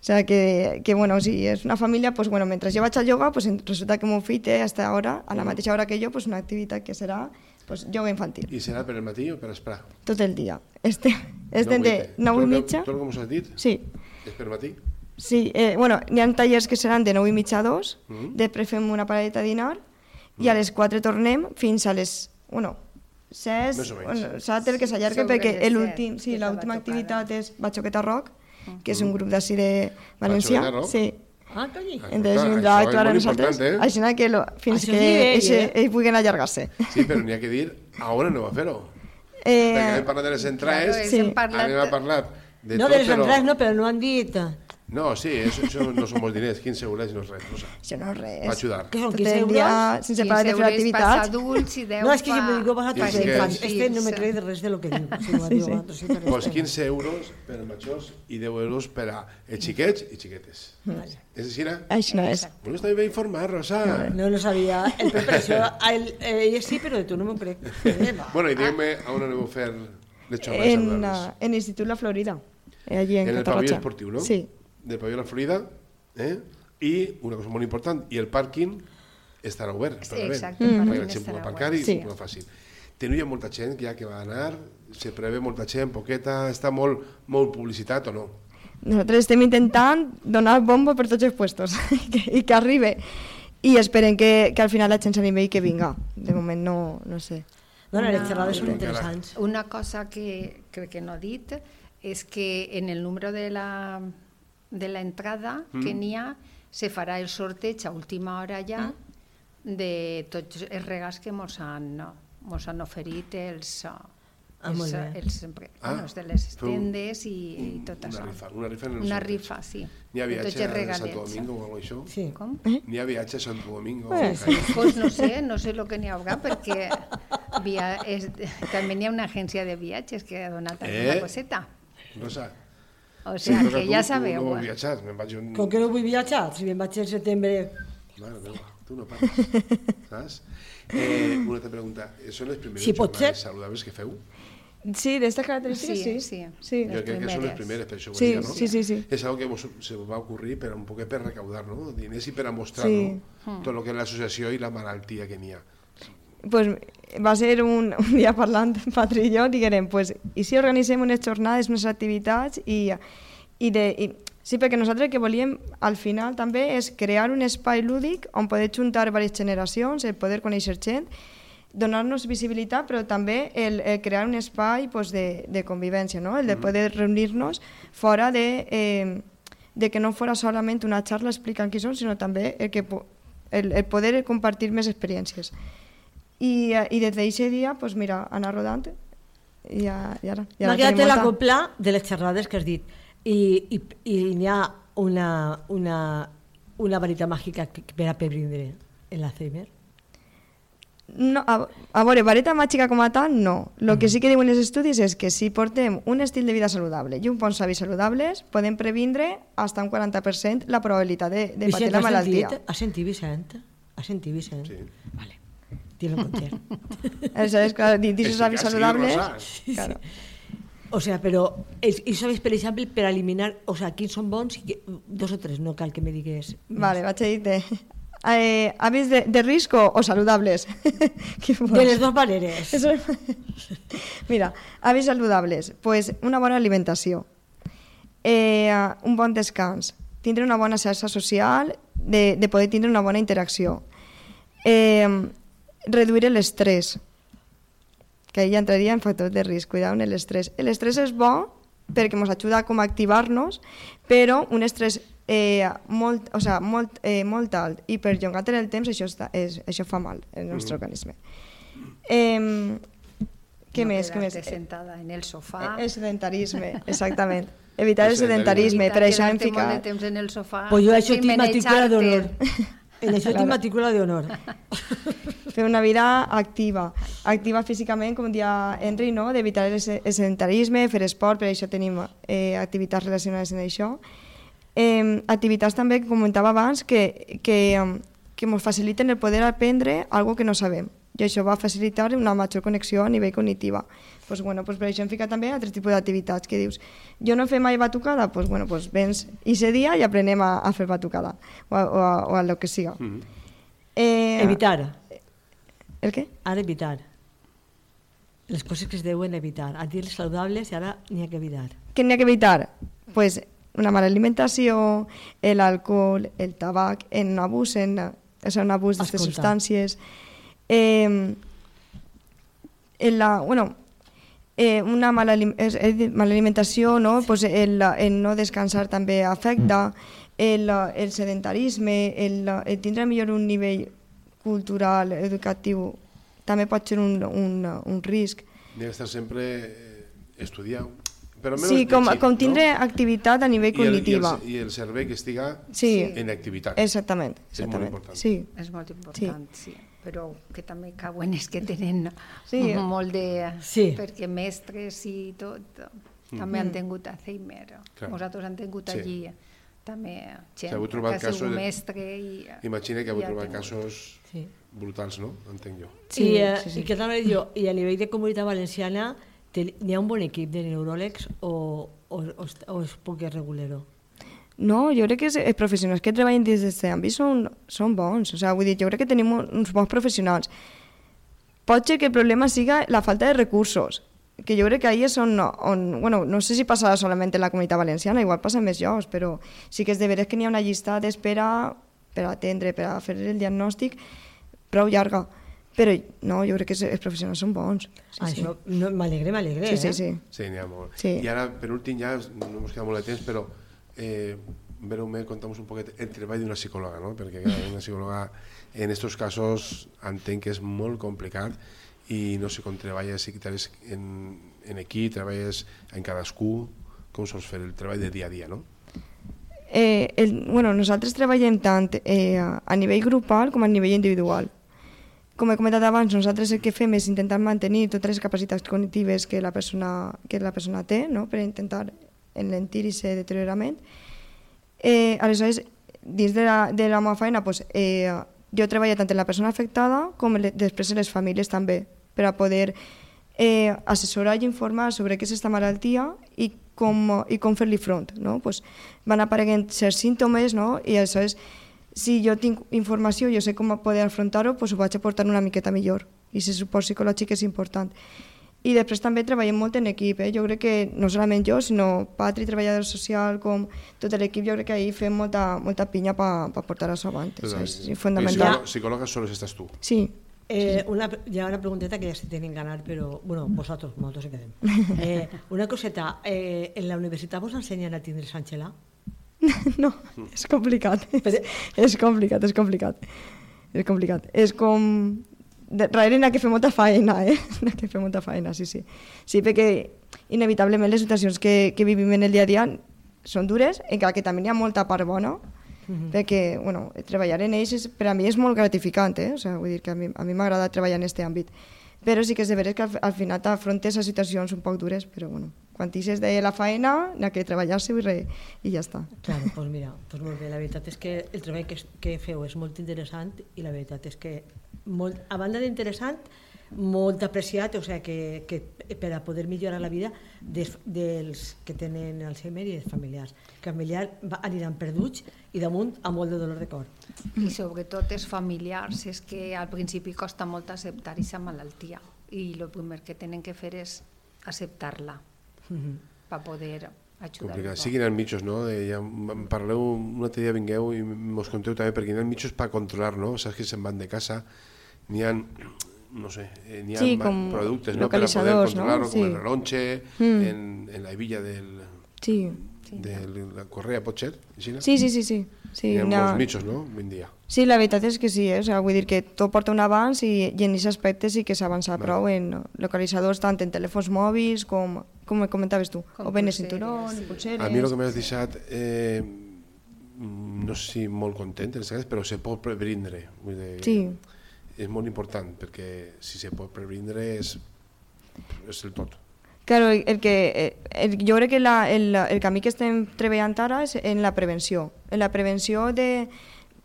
O sea, que, que bueno, si és una família, pues, bueno, mentre jo vaig a yoga, pues, resulta que mon fill té hasta ara, a la mateixa hora que jo, pues, una activitat que serà pues, yoga infantil, I serà per el matí o per esperar? tot el dia. Este, este de 9 i mitja. Tot com us has dit? Sí, És per matí? sí eh, bueno, hi ha tallers que seran de 9 i mitja a 2, Mhm. després fem una paradeta a dinar, i a les 4 tornem fins a les... Bueno, 6, Més o menys. bueno, sàter que s'allarga perquè les l'últim, set, sí, l'última batucada. activitat és Batxoqueta Rock, que és un grup d'ací de València. Batxoqueta Rock? Sí. Ah, calli. Entonces Escolta, vindrà a actuar a molt nosaltres, important, eh? així que lo, fins Això que sí, ell, eixe- eh? ells puguin allargar-se. Sí, però n'hi ha que dir a on aneu a fer-ho. Eh, Perquè hem parlat de les entrades, Claro, Sí. hem parlat... anem a parlar de no, tot, de les però... entrades no, però no han dit... No, sí, això, això no són molts diners, 15 euros no és res. Rosa. això no és res. Va ajudar. Què són, Tot 15 el euros? dia sense parar de fer passa activitats. adults i 10 No, és que jo me digo vas a tu que- infants. Este no me cree de res de lo que diu. Sí, sí. altres, sí, Pues este. 15 euros per als majors i 10 euros per a els xiquets i xiquetes. És així, no? Això no és. Bueno, està ben informat, Rosa. No, no sabia. El Pepe, això, a él, eh, sí, però de tu no m'ho crec. Eh. Bueno, i diguem-me a on aneu a fer les jornades En, uh, en l'Institut La Florida, eh, allí en, En el pavelló esportiu, no? Sí. Del pavelló de la Florida, eh? I una cosa molt important, i el pàrquing estarà obert. Sí, exacte, el Perquè pàrquing la gent pugui estarà aparcar i sí. ho fàcil. Teniu molta gent ja que va anar, se prevé molta gent, poqueta, està molt, molt publicitat o no? Nosaltres estem intentant donar bombo per tots els puestos i que, i que arribi. I esperen que, que al final la gent s'animi i que vinga. De moment no, no sé. No, no, les Una- xerrades són Encara. interessants. Una cosa que crec que no he dit és que en el número de la, de la entrada Mm. que n'hi ha se farà el sorteig a última hora ja de tots els regals que mos han, no, mos han oferit els, uh, Ah, els, els, Ah, bueno, els de les tendes i, i tot una això. rifa, una rifa en el Una sorteig. rifa, sí. N'hi ha viatge a. Santo Domingo o alguna cosa així? Sí. Com? N'hi ha viatge a Santo Domingo? Eh, sí. Pues no sé, no sé el que n'hi haurà, perquè via, és, també n'hi ha una agència de viatges que ha donat alguna Eh? coseta. Rosa, O sea, però que tu- ja Tu sabeu. no viatjar, me'n vaig un... Com que no vull viatjar? Si me'n vaig al setembre... Mare meva, tu no pares, saps? Eh, una altra pregunta, són les primeres Si pot jornades ser. saludables que feu? Sí, d'aquestes característiques Sí, sí. sí. sí. Jo crec que són les primeres. primeres, per això ho Sí, dic, no? sí, sí, sí. És algo que vos, se us va ocurrir per un poquet per recaudar, no? Diners i per a mostrar, Sí. no? Tot el que és l'associació i la malaltia que n'hi ha. pues, va ser un, un dia parlant Patri i jo, diguem, pues, i si organitzem unes jornades, unes activitats i, i, de, i sí, perquè nosaltres el que volíem al final també és crear un espai lúdic on poder juntar diverses generacions, el poder conèixer gent, donar-nos visibilitat, però també el, el crear un espai pues, de, de convivència, no? el de poder reunir-nos fora de, eh, de que no fora solament una xarra explicant qui són, sinó també el, que, el, el poder compartir més experiències. I, eh, i des d'aquest dia, pues mira, anar rodant i, ja, i ara... Ja M'ha quedat tenim la molta. copla de les xerrades que has dit. I, i, i n'hi ha una, una, una varita màgica que- per a previndre l'Alzheimer. No, a, a veure, vareta màgica com a tal, no. El que sí que diuen els estudis és que si portem un estil de vida saludable i un bons hàbits saludables, podem previndre fins un 40% la probabilitat de, de patir la malaltia. sentit? Has sentit, Vicent? Has sentit, Vicent? Sí. Vale. Sí, saludables... Claro. O sea, però els- i sabes, per exemple, per eliminar, o sea, quins són bons i que, dos o tres, no cal que me digues. Vale, vaig a dir-te... Eh, hàbits de, de risc o, saludables? De les dues maneres. Eso... Mira, hàbits saludables, pues una bona alimentació, eh, un bon descans, tindre una bona xarxa social, de, de poder tindre una bona interacció, eh, reduir l'estrès, que ahí entraria en factors de risc, cuidar amb l'estrès. L'estrès és bo perquè ens ajuda com a activar-nos, però un estrès eh, molt, o sea, molt, eh, molt alt i perllongat en el temps, això, està, és, això fa mal al nostre organisme. Eh, què no més? Què més? quedar-te sentada en el sofà. El sedentarisme, exactament. Evitar el sedentarisme, per això hem quedar-te molt de ficat... temps en el sofà. Pues jo això tinc matrícula d'honor. En això tinc matrícula d'honor. fer una vida activa, activa físicament, com dia Henry, no? d'evitar el, se- el sedentarisme, fer esport, per això tenim eh, activitats relacionades amb això. Eh, activitats també que comentava abans que, que, que ens faciliten el poder aprendre algo que no sabem. i això va facilitar una major connexió a nivell cognitiva. Pues, bueno, pues, per això hem ficat també altres tipus d'activitats que dius, jo no he fet mai batucada, pues, bueno, pues, vens i ese dia i aprenem a, a fer batucada o a, o a, o a lo que siga. Mhm. eh, Evitar. El què? Ara evitar. Les coses que es deuen evitar. A dir les saludables i ara n'hi ha que evitar. Què n'hi ha que evitar? Pues, una mala alimentació, l'alcohol, el tabac, en un abús, en, és un abús d'aquestes substàncies. Eh, en la, bueno, eh, una mala, mala alimentació, no? Pues el, el no descansar també afecta, el, el sedentarisme, el, el tindre millor un nivell cultural, educatiu, també pot ser un, un, un risc. Ha d'estar sempre eh, estudiant. Però menys Sí, com, com tindre no? activitat a nivell I el, i, cognitiva. el, I el cervell que estiga Sí, en activitat. exactament. És molt exactament. important. Sí. És molt important, sí. sí. Però que també cauen és que tenen Sí. molt de... Sí. Perquè mestres i tot també han tingut Alzheimer. Clar. Vosaltres han tingut Sí. allí també gent que ha sigut casos de- mestre i... Imagina que heu i ha trobat tingut. casos Sí. brutals, no? Entenc jo. I, Sí, eh, sí, sí. I a dir jo? I a nivell de comunitat valenciana n'hi ha un bon equip de neuròlegs o, o, o, o és poc regulero? No, jo crec que els, els professionals que treballen dins d'aquest àmbit són, són bons. O sigui, vull dir, jo crec que tenim un- uns bons professionals. Pot ser que el problema siga la falta de recursos, que jo crec que ahí és on, on bueno, no sé si passa solament en la comunitat valenciana, igual passa en més llocs, però sí que és de veres que n'hi ha una llista d'espera per atendre, per a fer el diagnòstic, prou llarga. Però no, jo crec que els, professionals són bons. Sí, ah, sí. això no, m'alegre, m'alegre. sí, sí, eh? sí. Sí, n'hi ha molt. Sí. I ara, per últim, ja no ens queda molt de temps, però eh, breument contamos un poquet el treball d'una psicòloga, no? perquè clar, una psicòloga en aquests casos entenc que és molt complicat i no sé com treballes, si treballes en, en equip, treballes en cadascú, com sols fer el treball de dia a dia, no? Eh, el, bueno, nosaltres treballem tant eh, a nivell grupal com a nivell individual. Com he comentat abans, nosaltres el que fem és intentar mantenir totes les capacitats cognitives que la persona, que la persona té no? per intentar enlentir aquest deteriorament. Eh, aleshores, dins de la, de la meva feina, pues, eh, jo treballo tant en la persona afectada com le, després en les famílies també, per a poder eh, assessorar i informar sobre què és aquesta malaltia i com, i com fer-li front. No? Pues van apareguent certs símptomes no? i aleshores si jo tinc informació, jo sé com poder afrontar-ho, pues ho vaig aportar una miqueta millor. I si suport psicològic és important. I després també treballem molt en equip. Eh? Jo crec que no solament jo, sinó Patri, treballador social, com tot l'equip, jo crec que ahir fem molta, molta pinya per pa, pa portar això avant. És, és fundamental. Psicòloga, psicòloga solo estàs tu. Sí, Eh, una, hi ha una pregunteta que ja se tienen ganar, però, bueno, vosaltres, nosaltres se quedem. Eh, una coseta, eh, en la universitat vos ensenyen a tindre Sanxelà? no, és complicat. És, és complicat, és complicat. És complicat. És com... Darrere n'ha que fer molta feina, eh? N'ha que fer molta feina, sí, sí. Sí, perquè inevitablement les situacions que, que vivim en el dia a dia són dures, encara que també hi ha molta part bona, mm -hmm. perquè, bueno, treballar en ells és, per a mi és molt gratificant, eh? O sigui, vull dir que a mi m'agrada treballar en aquest àmbit. Però sí que és de veres que al, al final t'afrontes a situacions un poc dures, però bueno, quan t'ixes de la feina, n'ha que treballar-se i, re, i ja està. Claro, pues mira, pues molt bé. La veritat és que el treball que, que feu és molt interessant i la veritat és que, molt, a banda d'interessant, molt apreciat, o sigui, que, que per a poder millorar la vida des, dels que tenen Alzheimer i dels familiars. Que familiar va, aniran perduts i damunt amb molt de dolor de cor. I sobretot els familiars, és que al principi costa molt acceptar aquesta malaltia i el primer que tenen que fer és acceptar-la per poder ajudar Complicat. Siguin els mitjos, no? De, ja em parleu, un altre dia vingueu i mos conteu també, perquè hi ha mitjos per controlar, no? Saps que se'n van de casa, n'hi ha, no sé, eh, n'hi ha Sí, com productes, no? Per a poder localitzadors, no? controlar-ho, com Sí. el relonche, Mm. en, en la hebilla del, Sí, de la correa, pot ser? No? sí, sí, sí. sí. sí Hi ha molts mitjos, no? Ben dia. Sí, la veritat és que sí, eh? o sigui, vull dir que tot porta un avanç i, i en aquest aspecte sí que s'ha avançat Vale. prou en localitzadors tant en telèfons mòbils com, com me comentaves tu, Com o ben cinturó, sí. pulseres... A mi el que m'has deixat, eh, no sé si molt content, però se pot dir, Sí. És molt important, perquè si se pot previndre és, és el tot. Claro, el, el que, eh, el, jo crec que la, el, el camí que estem treballant ara és en la prevenció, en la prevenció de,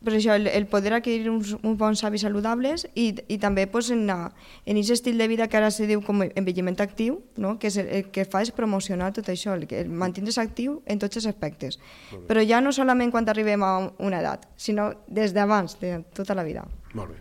pues això, el, el poder adquirir uns, uns bons hàbits saludables i, i també pues, en, aquest estil de vida que ara se diu com envelliment actiu, no? que és el, el que fa és promocionar tot això, el, que- el mantindre's actiu en tots els aspectes. Però ja no solament quan arribem a una edat, sinó des d'abans, de tota la vida. Molt bé.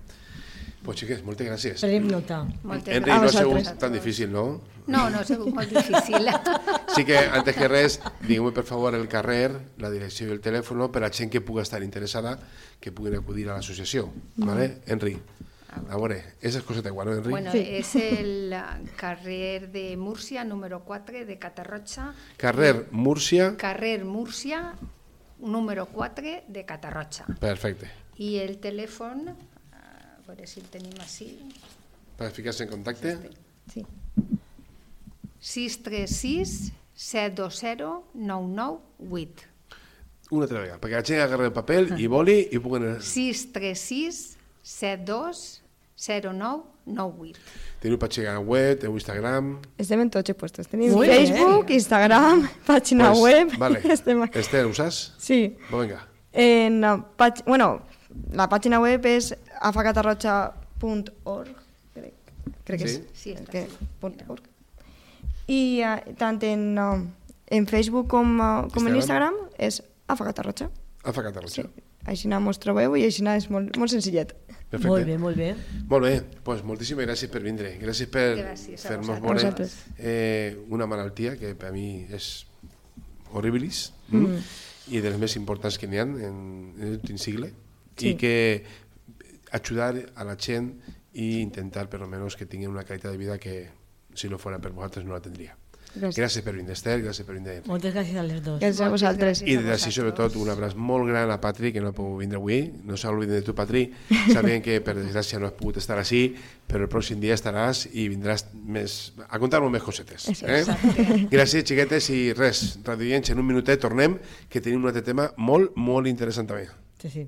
Pues xiques, moltes gràcies. Prenem nota. Moltes Enri, no ha sigut tan difícil, no? No, no ha sigut molt difícil. Sí que, antes que res, digueu per favor el carrer, la direcció i el telèfon per a gent que pugui estar interessada, que puguin acudir a l'associació. ¿vale? Enri, a veure, esa és coseta igual, no, Enri? Bueno, és el carrer de Múrcia, número 4, de Catarroja. Carrer Múrcia, Carrer Múrcia, número 4, de Catarroja. perfecte. I el telèfon, a veure si el tenim així, Per ficar-se en contacte, Sí. 636 720 998. una altra vegada, perquè la gent agarri el paper i boli i puguen... 636 72 0998. Teniu pàgina web, teniu Instagram... Estem en tots els puestos. Tenim Muy bien. Facebook, Instagram, pàgina Pues, web... Vale. Estem... Esther, ho saps? Sí. Va, vinga. En, la pàg- bueno, la pàgina web és afacatarrocha.org, crec, crec que Sí. és. Sí, està que, org. I uh, tant en, uh, en Facebook com, uh, com en Instagram? És afacatarrocha. Alfa Catarroja. Sí. Així mos trobeu i així és molt, molt senzillet. Perfecte. Molt bé, molt bé. Molt bé, pues moltíssimes gràcies per vindre. Gràcies per fer-nos vosaltres. veure eh, una malaltia que per a mi és horribilis mm. i de les més importants que n'hi ha en, en l'últim segle Sí. i que ajudar a la gent i intentar per almenys que tinguin una qualitat de vida que si no fora per vosaltres no la tindria. Gràcies. Gràcies per vindre, Esther, gràcies per vindre. Moltes gràcies a les dos. Gràcies a vosaltres. I des d'ací, sobretot, un abraç molt gran a Patri, que no ha pogut vindre avui. No s'obliden de tu, Patri. Sabien que, per desgràcia, no has pogut estar així, però el pròxim dia estaràs i vindràs més, a contar-nos més cosetes. Eh? Gràcies, xiquetes, i res, radioients, en un minutet tornem, que tenim un altre tema molt, molt interessant també. Sí, sí.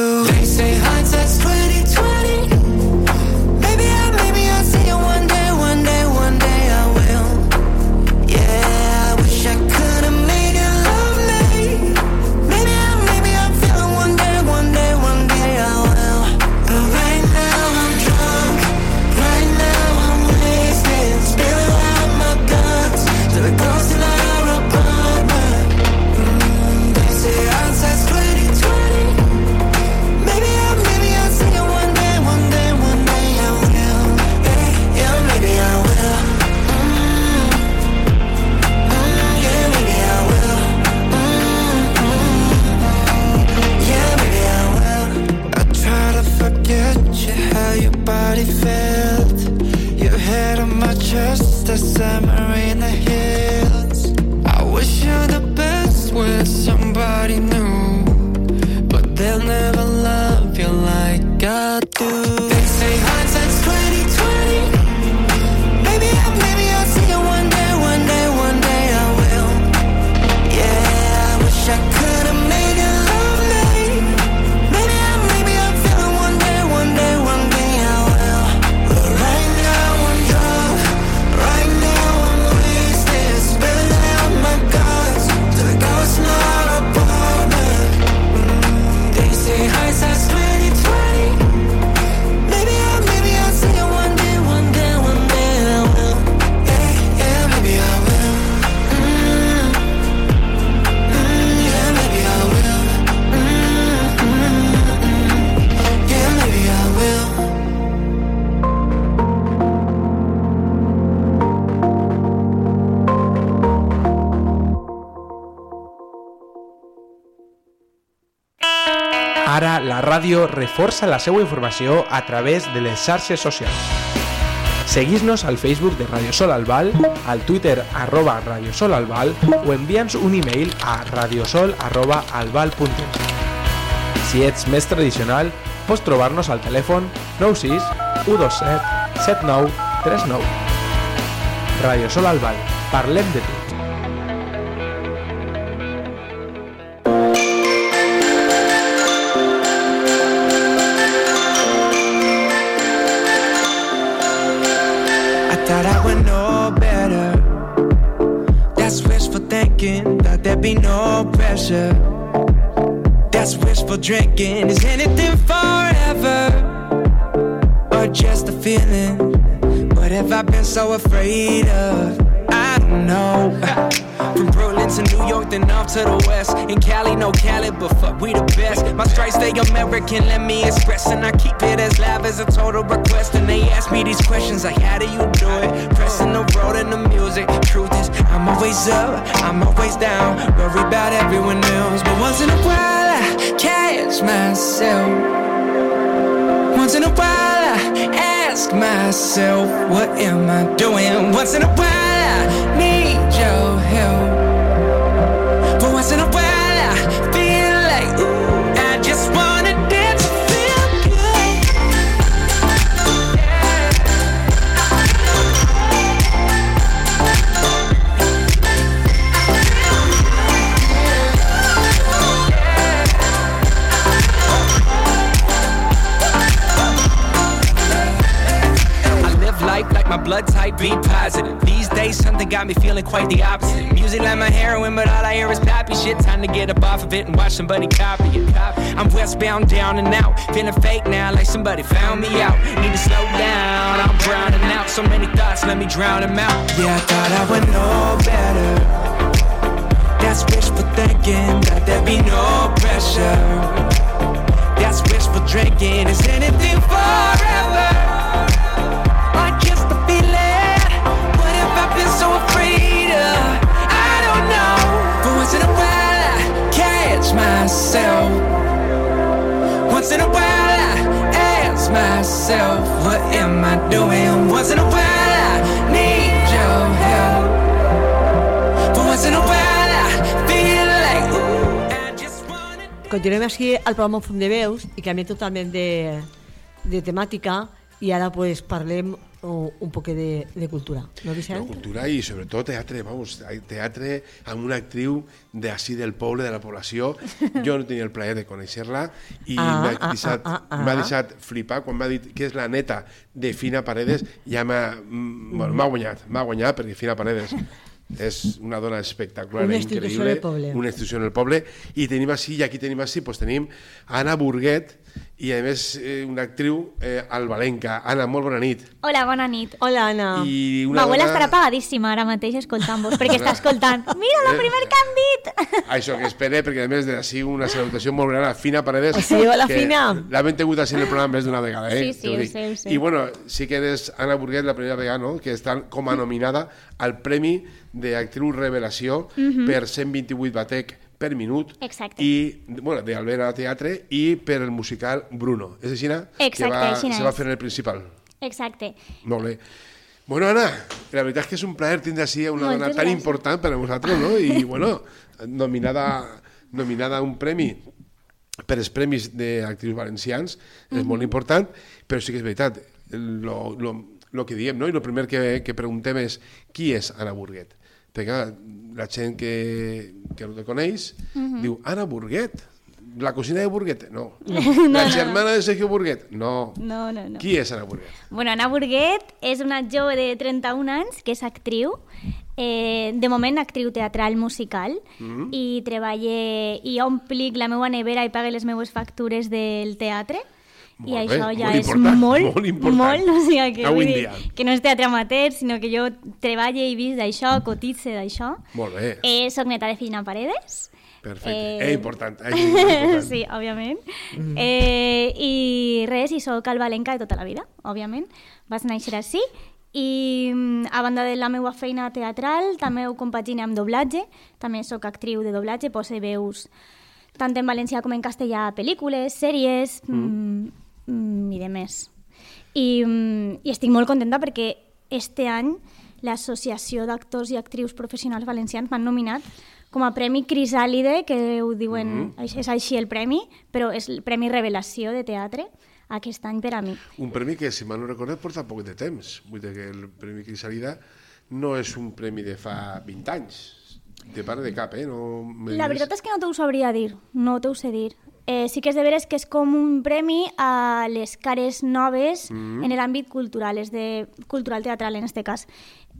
reforça la seva informació a través de les xarxes socials. Seguís-nos al Facebook de Radio Sol Albal, al Twitter arroba Radio Sol Albal o envia'ns un e-mail a radiosol arroba albal.es. Si ets més tradicional, pots trobar-nos al telèfon 96 127 79 39. Ràdio Sol Albal, parlem de tu. Drinking. Is anything forever? Or just a feeling? What have I been so afraid of? I don't know. From Brooklyn to New York, then off to the west. In Cali, no Cali, but fuck, we the best. My stripes stay American, let me express. And I keep it as live as a total request. And they ask me these questions like, how do you do it? Pressing the road and the music. Truth is, I'm always up, I'm always down. Worry about everyone else. But once in a while, I catch myself. Once in a while, I ask myself, what am I doing? Once in a while, I need your help. Be positive. These days, something got me feeling quite the opposite. Music like my heroin, but all I hear is poppy shit. Time to get up off of it and watch somebody copy it. I'm westbound, down and out. Feeling fake now, like somebody found me out. Need to slow down, I'm drowning out. So many thoughts, let me drown them out. Yeah, I thought I would know better. That's wishful thinking, that there be no pressure. That's wishful drinking, is anything forever? Once in a while, I ask myself, what am I doing? Once in a while, I need your help. But once in a while, I feel like, ooh, I just wanna Continuem així al programa Fum de Veus i canviem totalment de, de temàtica i ara pues, parlem uh, un poc de, de cultura. No, No, Vicent? cultura i sobretot teatre, vamos, teatre amb una actriu d'ací del poble, de la població. Jo no tenia el plaer de conèixer-la i Ah, m'ha ah, deixat, ah, ah, ah. deixat flipar quan m'ha dit que és la neta de Fina Paredes, ja m'ha bueno, guanyat, m'ha guanyat perquè Fina Paredes és una dona espectacular Una increïble, del poble. una institució en el poble i tenim així, i aquí tenim així, pues tenim Anna Burguet i a més eh, una actriu eh, albalenca. Anna, molt bona nit. Hola, bona nit. Hola, Anna. I una M'abuela dona- estarà apagadíssima ara mateix escoltant-vos, perquè està escoltant. Mira, el Eh. primer que han dit! Això que espere, perquè a més de així una salutació molt gran a Fina Paredes. Sí, hola, que Fina. L'hem tingut així en el programa més d'una vegada, eh? Sí, sí, ho sé, ho sé. I bueno, sí que eres Anna Burguet la primera vegada, no?, que està com a nominada al Premi d'actriu revelació per 128 batec per minut Exacte. i, bueno, de Alvera Teatre i per el musical Bruno. És així? Exacte, que va, aixina se va fer en el principal. Exacte. Molt bé. Bueno, Anna, la veritat és que és un plaer tindre així una Moltes dona tan gràcies. important per a nosaltres, no? I, bueno, nominada, nominada a un premi per els premis d'actrius valencians, és molt important, però sí que és veritat, lo, lo, lo que diem, no? I el primer que, que preguntem és qui és Anna Burguet? Perquè clar, la gent que, que no te coneix diu, Anna Burguet, la cosina de Burguet? No. La germana de Sergio Burguet? No. No, no, no. Qui és Anna Burguet? Bueno, Anna Burguet és una jove de 31 anys que és actriu, eh, de moment actriu teatral musical, Mm. i treballa i omplic la meva nevera i pague les meves factures del teatre. I Molt bé, això ja molt és important, molt, molt important. molt, o sigui, que, vull dir, que no és teatre amateur, sinó que jo treballo i visc d'això, cotitze d'això. Molt bé. Eh, soc neta de Fina Paredes. Perfecte. Eh, Eh, important. Eh, important. sí, òbviament. Eh, I res, i sóc albalenca de tota la vida, òbviament. Vaig néixer així i mm, a banda de la meva feina teatral també ho compagine amb doblatge. També sóc actriu de doblatge, poso veus tant en valencià com en castellà a pel·lícules, sèries mm. Mm, i de més. I, mm, I estic molt contenta perquè este any l'Associació d'Actors i Actrius Professionals Valencians m'han nominat com a Premi Crisàlide, que ho diuen, mm -hmm. és així el premi, però és el Premi Revelació de Teatre, aquest any per a mi. Un premi que, si mal no recordo, porta poc de temps. Vull dir que el Premi Crisalida no és un premi de fa 20 anys. De part de cap, eh? No La veritat és que no t'ho sabria dir, no t'ho sé dir. Eh, sí que és de veres que és com un premi a les cares noves Mhm. en l'àmbit cultural, és de cultural teatral en este cas.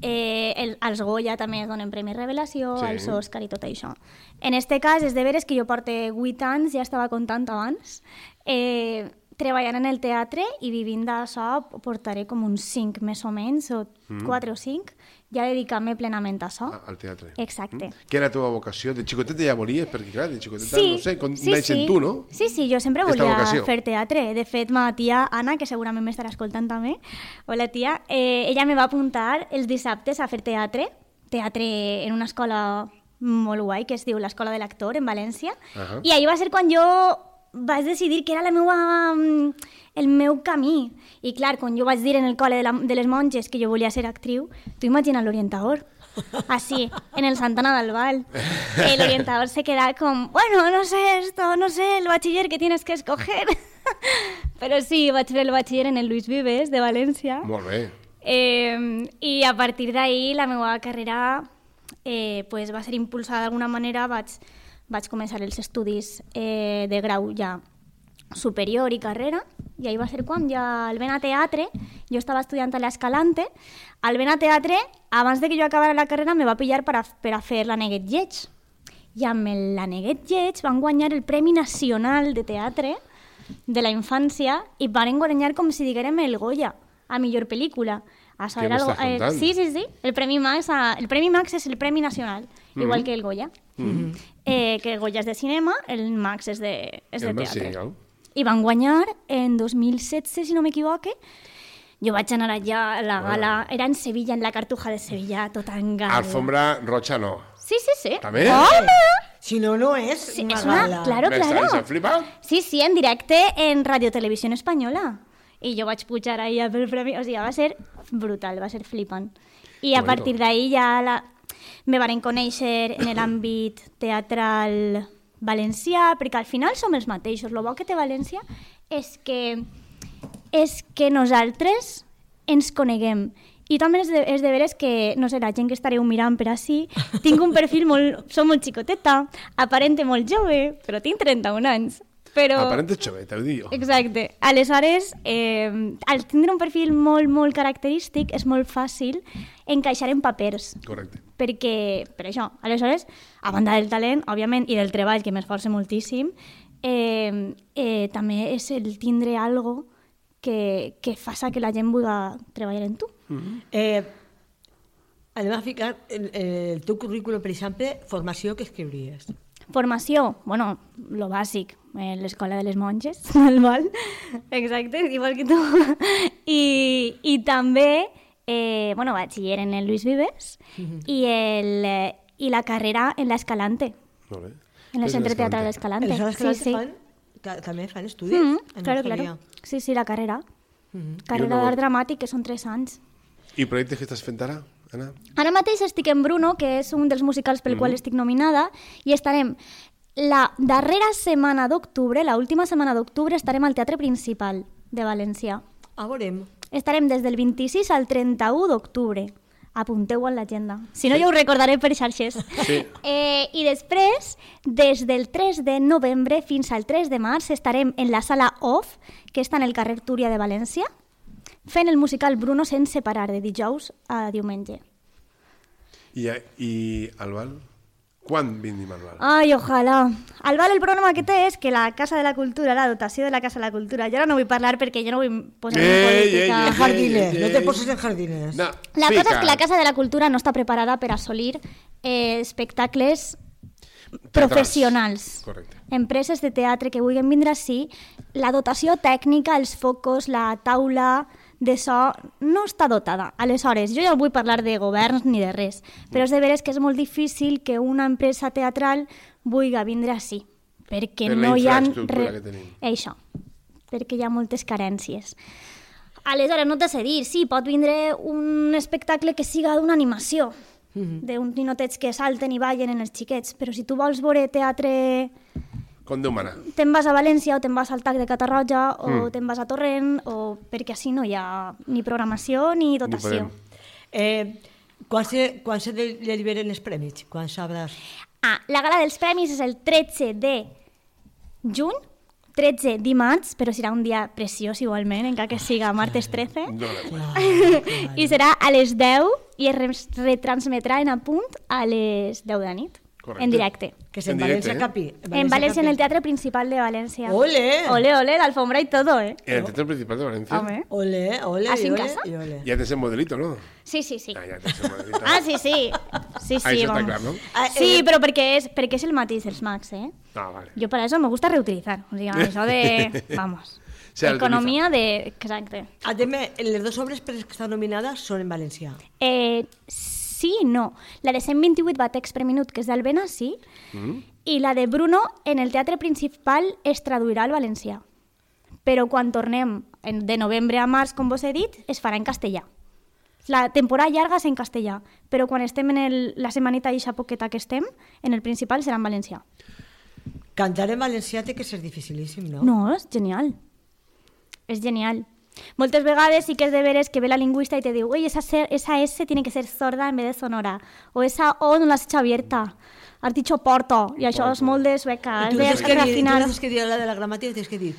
Eh, el, als Goya també es donen Premi Revelació, Sí. als Òscar i tot això. En este cas és de veres que jo porte 8 anys, ja estava contant abans, eh, treballant en el teatre i vivint d'això portaré com uns 5 més o menys, o Mm. 4 o 5, ja dedicant-me plenament a això. al teatre. Exacte. Què era la teva vocació? De xicoteta ja volies? Perquè, clar, de xicoteta, Sí, no sé, com sí, sí. tu, no? Sí, sí, jo sempre volia vocació. fer teatre. De fet, ma tia Anna, que segurament m'estarà escoltant també, hola tia, eh, ella me va apuntar els dissabtes a fer teatre, teatre en una escola molt guai que es diu l'Escola de l'Actor en València, Ahà. i ahir va ser quan jo vaig decidir que era la meua, mm, el meu camí. I clar, quan jo vaig dir en el col·le de, la, de les monges que jo volia ser actriu, tu imagina l'orientador, así, en el Santana del Val. El orientador se queda con, bueno, no sé esto, no sé, el bachiller que tienes que escoger. Pero sí, vaig fer el bachiller en el Luis Vives de València. Molt bé. Eh, I a partir d'ahí la meva carrera eh, pues va ser impulsada d'alguna manera, vaig, vaig començar els estudis eh, de grau ja superior i carrera, i ahí va ser quan ja al Vena Teatre, jo estava estudiant a l'Escalante, al Vena Teatre, abans de que jo acabara la carrera, me va pillar per a, per a fer l'Aneguet Lleig. I amb el l'Aneguet Lleig van guanyar el Premi Nacional de Teatre de la infància i van guanyar com si diguérem el Goya a millor pel·lícula. Què era m'estàs eh, sí, sí, sí. El Premi Max, a, el Premi Max és el Premi Nacional, Mhm. igual que el Goya. Mhm. Eh, que el Goya és de cinema, el Max és de, és de El sí, teatre. claro. I van guanyar en 2016, si no m'equivoque. Jo vaig anar allà a la gala, era en Sevilla, en la Cartuja de Sevilla, tota en gala. Alfombra roja no. Sí, sí, sí. També? Home! Si no, no és Sí, una és una- gala. claro, claro. M'estàs flipant? Sí, sí, en directe en Radio Televisió Espanyola. I jo vaig pujar ahí a pel premi, o sigui, va ser brutal, va ser flipant. I a Bueno. partir d'ahí ja la... me varen conèixer en l'àmbit teatral valencià, perquè al final som els mateixos. El bo que té València és que, és que nosaltres ens coneguem. I també és de, és de veres que, no sé, la gent que estareu mirant per així, tinc un perfil molt... Som molt xicoteta, aparente molt jove, però tinc 31 anys. Però... Aparente xoveta, ho jo. Exacte. Aleshores, eh, al tindre un perfil molt, molt característic, és molt fàcil encaixar en papers. Correcte. Perquè, per això, aleshores, a banda del talent, òbviament, i del treball, que m'esforça moltíssim, eh, eh, també és el tindre algo que, que faça que la gent vulgui treballar en tu. Eh, anem a ficar el, el teu currículum, per exemple, formació que escriuries. Formació, bueno, lo bàsic, eh, l'escola de les monges, al Val, exacte, igual que tu. I, i també, eh, bueno, batxiller en el Luis Vives i, el, eh, i la carrera en l'Escalante, Molt bé. en el és Centre? Teatral Escalante. En l'Escalante sí, sí. fan- ta- també fan estudis? Mm, no claro, claro. Sí, sí, la carrera. Mhm. Carrera Jo no- d'art dramàtic, que són tres anys. I projectes que estàs fent ara, Anna? Ara mateix estic en Bruno, que és un dels musicals pel Mhm. qual estic nominada, i estarem la darrera setmana d'octubre, la última setmana d'octubre, estarem al Teatre Principal de València. A veurem. Estarem des del 26 al 31 d'octubre. Apunteu-ho en l'agenda. Si no, ja ho recordaré per xarxes. Sí. Eh, I després, des del 3 de novembre fins al 3 de març, estarem en la sala OFF, que està en el carrer Túria de València, fent el musical Bruno sense parar, de dijous a diumenge. I, i al Val? Quan vindim al Val? Ai, ojalà. Al Val el problema que té és que la Casa de la Cultura, la dotació de la Casa de la Cultura, jo ara no vull parlar perquè jo no vull posar en Ei, política... ei, ei, Jardines, ei, no te poses en jardines. No, La sí, cosa és que la Casa de la Cultura no està preparada per assolir eh, espectacles professionals. Correcte. Empreses de teatre que vulguin vindre així, la dotació tècnica, els focus, la taula de so, no està dotada. Aleshores, jo ja vull parlar de governs ni de res, però és de veres que és molt difícil que una empresa teatral vulgui vindre així, perquè Per no hi ha... tenim. Això, perquè hi ha moltes carències. Aleshores, no t'ho sé dir, sí, pot vindre un espectacle que siga d'una animació, d'uns ninotets que salten i ballen en els xiquets, però si tu vols veure teatre Com Déu mana. te'n vas a València o te'n vas al TAC de Catarroja o Mm. te'n vas a Torrent o perquè així no hi ha ni programació ni dotació. podem. Eh, quan se, quan se li li liberen els premis? Quan sabràs? Ah, la gala dels premis és el 13 de juny, 13 dimarts, però serà un dia preciós igualment, encara que siga martes 13. No, no, no. I serà a les 10 i es re- retransmetrà en a punt a les 10 de la nit, Correcte. en directe. Que és En en, directe, València eh? Capi. En València, en el Teatre Principal de València. Ole! Ole, ole, la alfombra y todo, ¿eh? En el Teatro Principal de Valencia. Home. Ole, ole, ¿Así y en ole, casa? y ole. Ya tienes el modelito, ¿no? Sí, sí, sí. Ah, ya tienes el modelito. Ah, sí, sí. Sí, sí, Ahí está vamos. claro, ¿no? Ah, Sí, eh, però perquè és, perquè és el mateix dels Max, eh? Ah, vale. Jo per això me gusta reutilizar. O sigui, això de... Vamos. Se Economia de... Exacte. Ah, dime, les dos obres per que estan nominades són en valencià. Eh, sí i no. La de 128 batecs per minut, que és d'Albena, sí. Mm? I la de Bruno, en el teatre principal, es traduirà al valencià. Però quan tornem en- de novembre a març, com vos he dit, es farà en castellà. La temporada llarga és en castellà, però quan estem en el, la setmanita i eixa poqueta que estem, en el principal serà en valencià. Cantar en valencià té que ser dificilíssim, no? No, és genial. És genial. Moltes vegades sí que és de veres que ve la lingüista i te diu oye, esa, ser, esa S tiene que ser sorda en vez de sonora. O esa O no l'has hecho abierta. Has dicho porto. I això és molt de sueca. I tu de tens que dir, tu tens que dir la de la gramàtica, tens que dir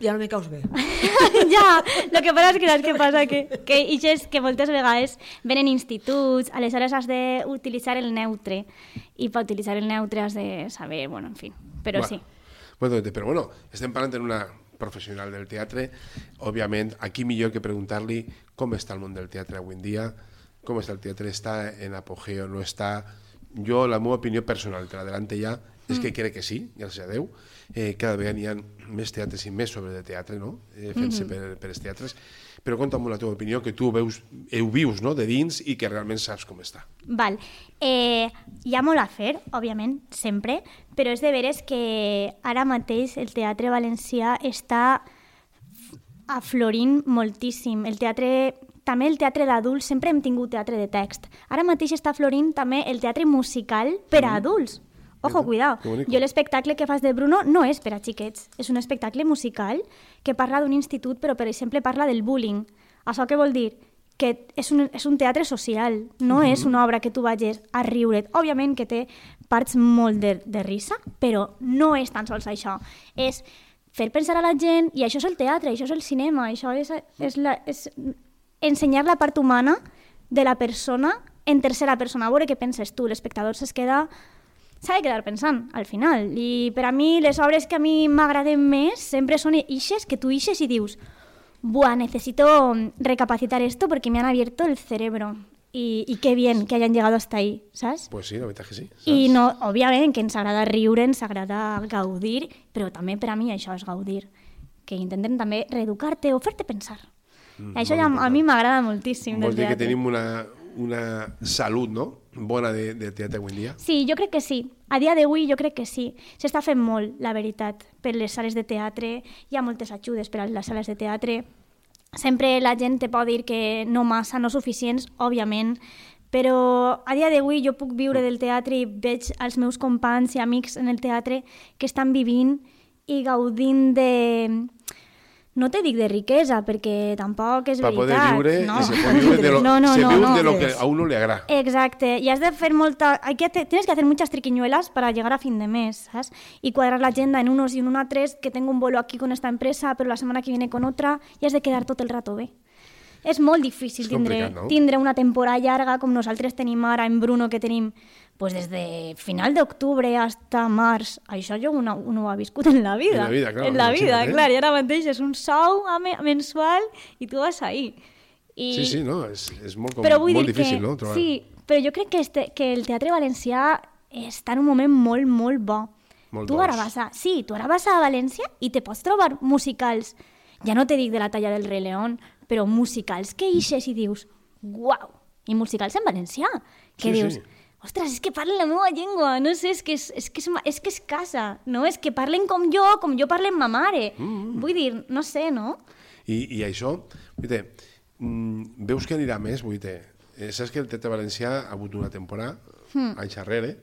ja no me caus bé. ja, lo que passa és que saps què passa? Que, que, ixes, que moltes vegades venen instituts, aleshores has d'utilitzar el neutre. I per utilitzar el neutre has de saber, bueno, en fi. Però Bueno. sí. Bueno, però bueno, estem parlant en una professional del teatre. Òbviament, aquí millor que preguntar-li com està el món del teatre avui en dia, com està el teatre, està en apogeo, no està... Jo, la meva opinió personal, te l'adelante ja, és que crec que sí, gràcies a Déu. Eh, cada vegada n'hi ha més teatres i més sobre de teatre, no? Eh, fent-se per, per els teatres. Però conta'm la teva opinió, que tu ho veus, ho vius no? de dins i que realment saps com està. Val. Eh, hi ha molt a fer, òbviament, sempre, però és de veres que ara mateix el teatre valencià està aflorint moltíssim. El teatre, també el teatre d'adults, sempre hem tingut teatre de text. Ara mateix està florint també el teatre musical per a adults. Ojo, cuidado. Jo l'espectacle que fas de Bruno no és per a xiquets, és un espectacle musical que parla d'un institut, però per exemple parla del bullying. Això què vol dir? Que és un, és un teatre social, no és una obra que tu vagis a riure't. Òbviament que té parts molt de, de risa, però no és tan sols això. És fer pensar a la gent, i això és el teatre, això és el cinema, això és, és, la, és ensenyar la part humana de la persona en tercera persona, a veure què penses tu, l'espectador es queda s'ha de quedar pensant al final i per a mi les obres que a mi m'agraden més sempre són ixes que tu ixes i dius buah, necesito recapacitar esto porque me han abierto el cerebro y, y qué bien que hayan llegado hasta ahí, ¿sabes? Pues sí, la veritat que sí. saps? I no, òbviament que ens agrada riure, ens agrada gaudir, però també per a mi això és gaudir, que intenten també reeducar-te o fer-te pensar. Mm, això ja a important. mi m'agrada moltíssim Vols dir que tenim una, una salut no? bona de, de teatre avui dia? Sí, jo crec que sí. A dia d'avui jo crec que sí. S'està fent molt, la veritat, per les sales de teatre. Hi ha moltes ajudes per a les sales de teatre. Sempre la gent te pot dir que no massa, no suficients, òbviament, però a dia d'avui jo puc viure del teatre i veig els meus companys i amics en el teatre que estan vivint i gaudint de... No te dic de riquesa, perquè tampoc és poder viure, no. se de lo, no, no, se no, vive no. de lo que a uno le agrada. Exacte, y has de hacer molta, hay que tienes que hacer muchas triquiñuelas para llegar a fin de mes, ¿sabes? Y cuadrar la agenda en unos y en una tres, que tengo un vuelo aquí con esta empresa, pero la semana que viene con otra, y has de quedar tot el rato bé. És molt difícil És tindre, no? tindre una temporada llarga com nosaltres tenim ara en Bruno, que tenim pues, des de final d'octubre hasta març. Això jo no, no ho ha viscut en la vida. En la vida, claro, En la vida, eh? clar. I ara mateix és un sou mensual i tu vas ahí. I, Sí, sí, no, és, és molt, com, però vull molt dir difícil, que, no? Trobar. Sí, però jo crec que, este, que el teatre valencià està en un moment molt, molt bo. Molt tu dolç. ara vas a... Sí, tu ara vas a València i te pots trobar musicals, ja no te dic de la talla del Rei León, però musicals que ixes i dius, uau, i musicals en valencià, que Sí, dius, sí. ostres, és que parlen la meva llengua, no sé, és que és, és, que és, és que és casa, no? És que parlen com jo, com jo parlo amb ma mare. Mm. Vull dir, no sé, no? I, I això, vull dir, mm, veus que anirà més? Vull dir, eh, saps que el Teatre Valencià ha hagut una temporada, Hmm. anys darrere,